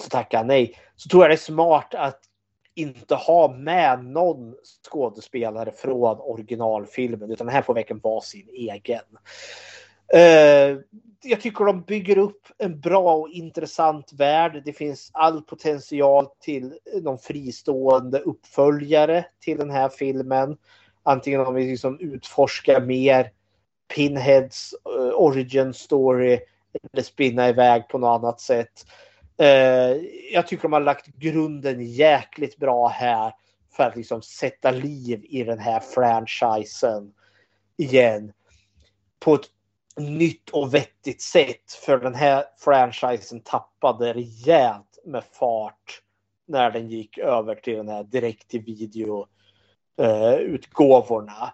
så tackade han nej. Så tror jag det är smart att inte ha med någon skådespelare från originalfilmen, utan den här får verkligen vara sin egen. Eh, jag tycker de bygger upp en bra och intressant värld. Det finns all potential till någon fristående uppföljare till den här filmen. Antingen om vi liksom utforskar mer Pinheads eh, origin story eller spinna iväg på något annat sätt. Eh, jag tycker de har lagt grunden jäkligt bra här för att liksom sätta liv i den här franchisen igen. På ett nytt och vettigt sätt. För den här franchisen tappade rejält med fart när den gick över till den här direkt till video uh, utgåvorna.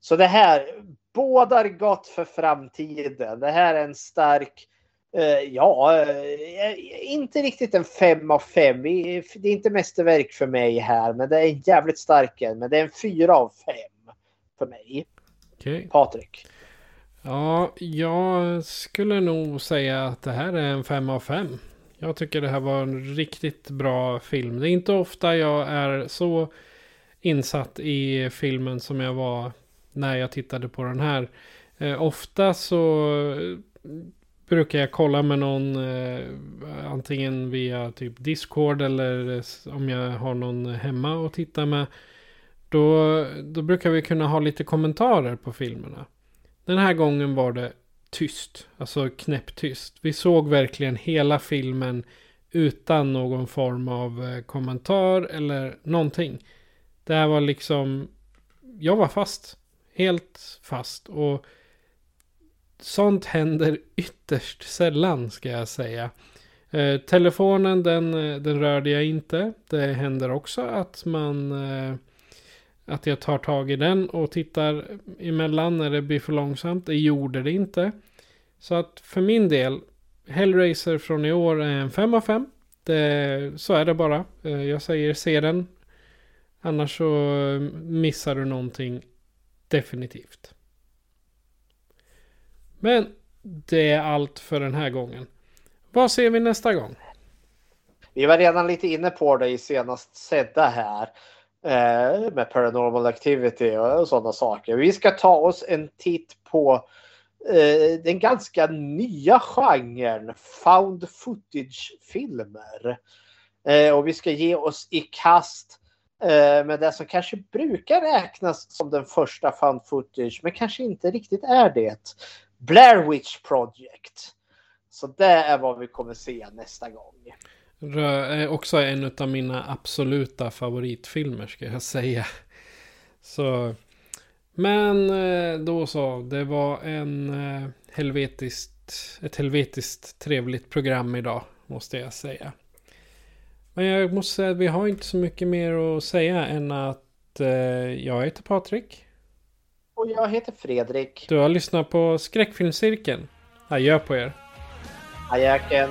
Så det här bådar gott för framtiden. Det här är en stark uh, ja, uh, inte riktigt en fem av fem. Det är inte mästerverk för mig här, men det är en jävligt stark en. Men det är en fyra av fem för mig. Okay. Patrik. Ja, jag skulle nog säga att det här är en fem av fem. Jag tycker det här var en riktigt bra film. Det är inte ofta jag är så insatt i filmen som jag var när jag tittade på den här. Eh, ofta så eh, brukar jag kolla med någon eh, antingen via typ Discord eller eh, om jag har någon hemma och titta med. Då, då brukar vi kunna ha lite kommentarer på filmerna. Den här gången var det tyst. Alltså knäpptyst. Vi såg verkligen hela filmen utan någon form av eh, kommentar eller någonting. Det här var liksom... Jag var fast. Helt fast. Och sånt händer <laughs> ytterst sällan ska jag säga. Eh, telefonen den, eh, den rörde jag inte. Det händer också att man... Eh, att jag tar tag i den och tittar emellan när det blir för långsamt. Det gjorde det inte. Så att för min del, Hellraiser från i år är en 5 av 5. Det, så är det bara. Eh, jag säger se den. Annars så eh, missar du någonting definitivt. Men det är allt för den här gången. Vad ser vi nästa gång? Vi var redan lite inne på det i senast sedda här. Eh, med Paranormal Activity och sådana saker. Vi ska ta oss en titt på eh, den ganska nya genren found footage-filmer. Eh, och vi ska ge oss i kast eh, med det som kanske brukar räknas som den första found footage, men kanske inte riktigt är det. Blair Witch Project. Så det är vad vi kommer se nästa gång. Är också en av mina absoluta favoritfilmer ska jag säga. Så men eh, då så, det var en eh, helvetiskt, ett helvetiskt trevligt program idag, måste jag säga. Men jag måste säga att vi har inte så mycket mer att säga än att eh, jag heter Patrik. Och jag heter Fredrik. Du har lyssnat på Skräckfilmscirkeln. Adjö på er. Adjöken.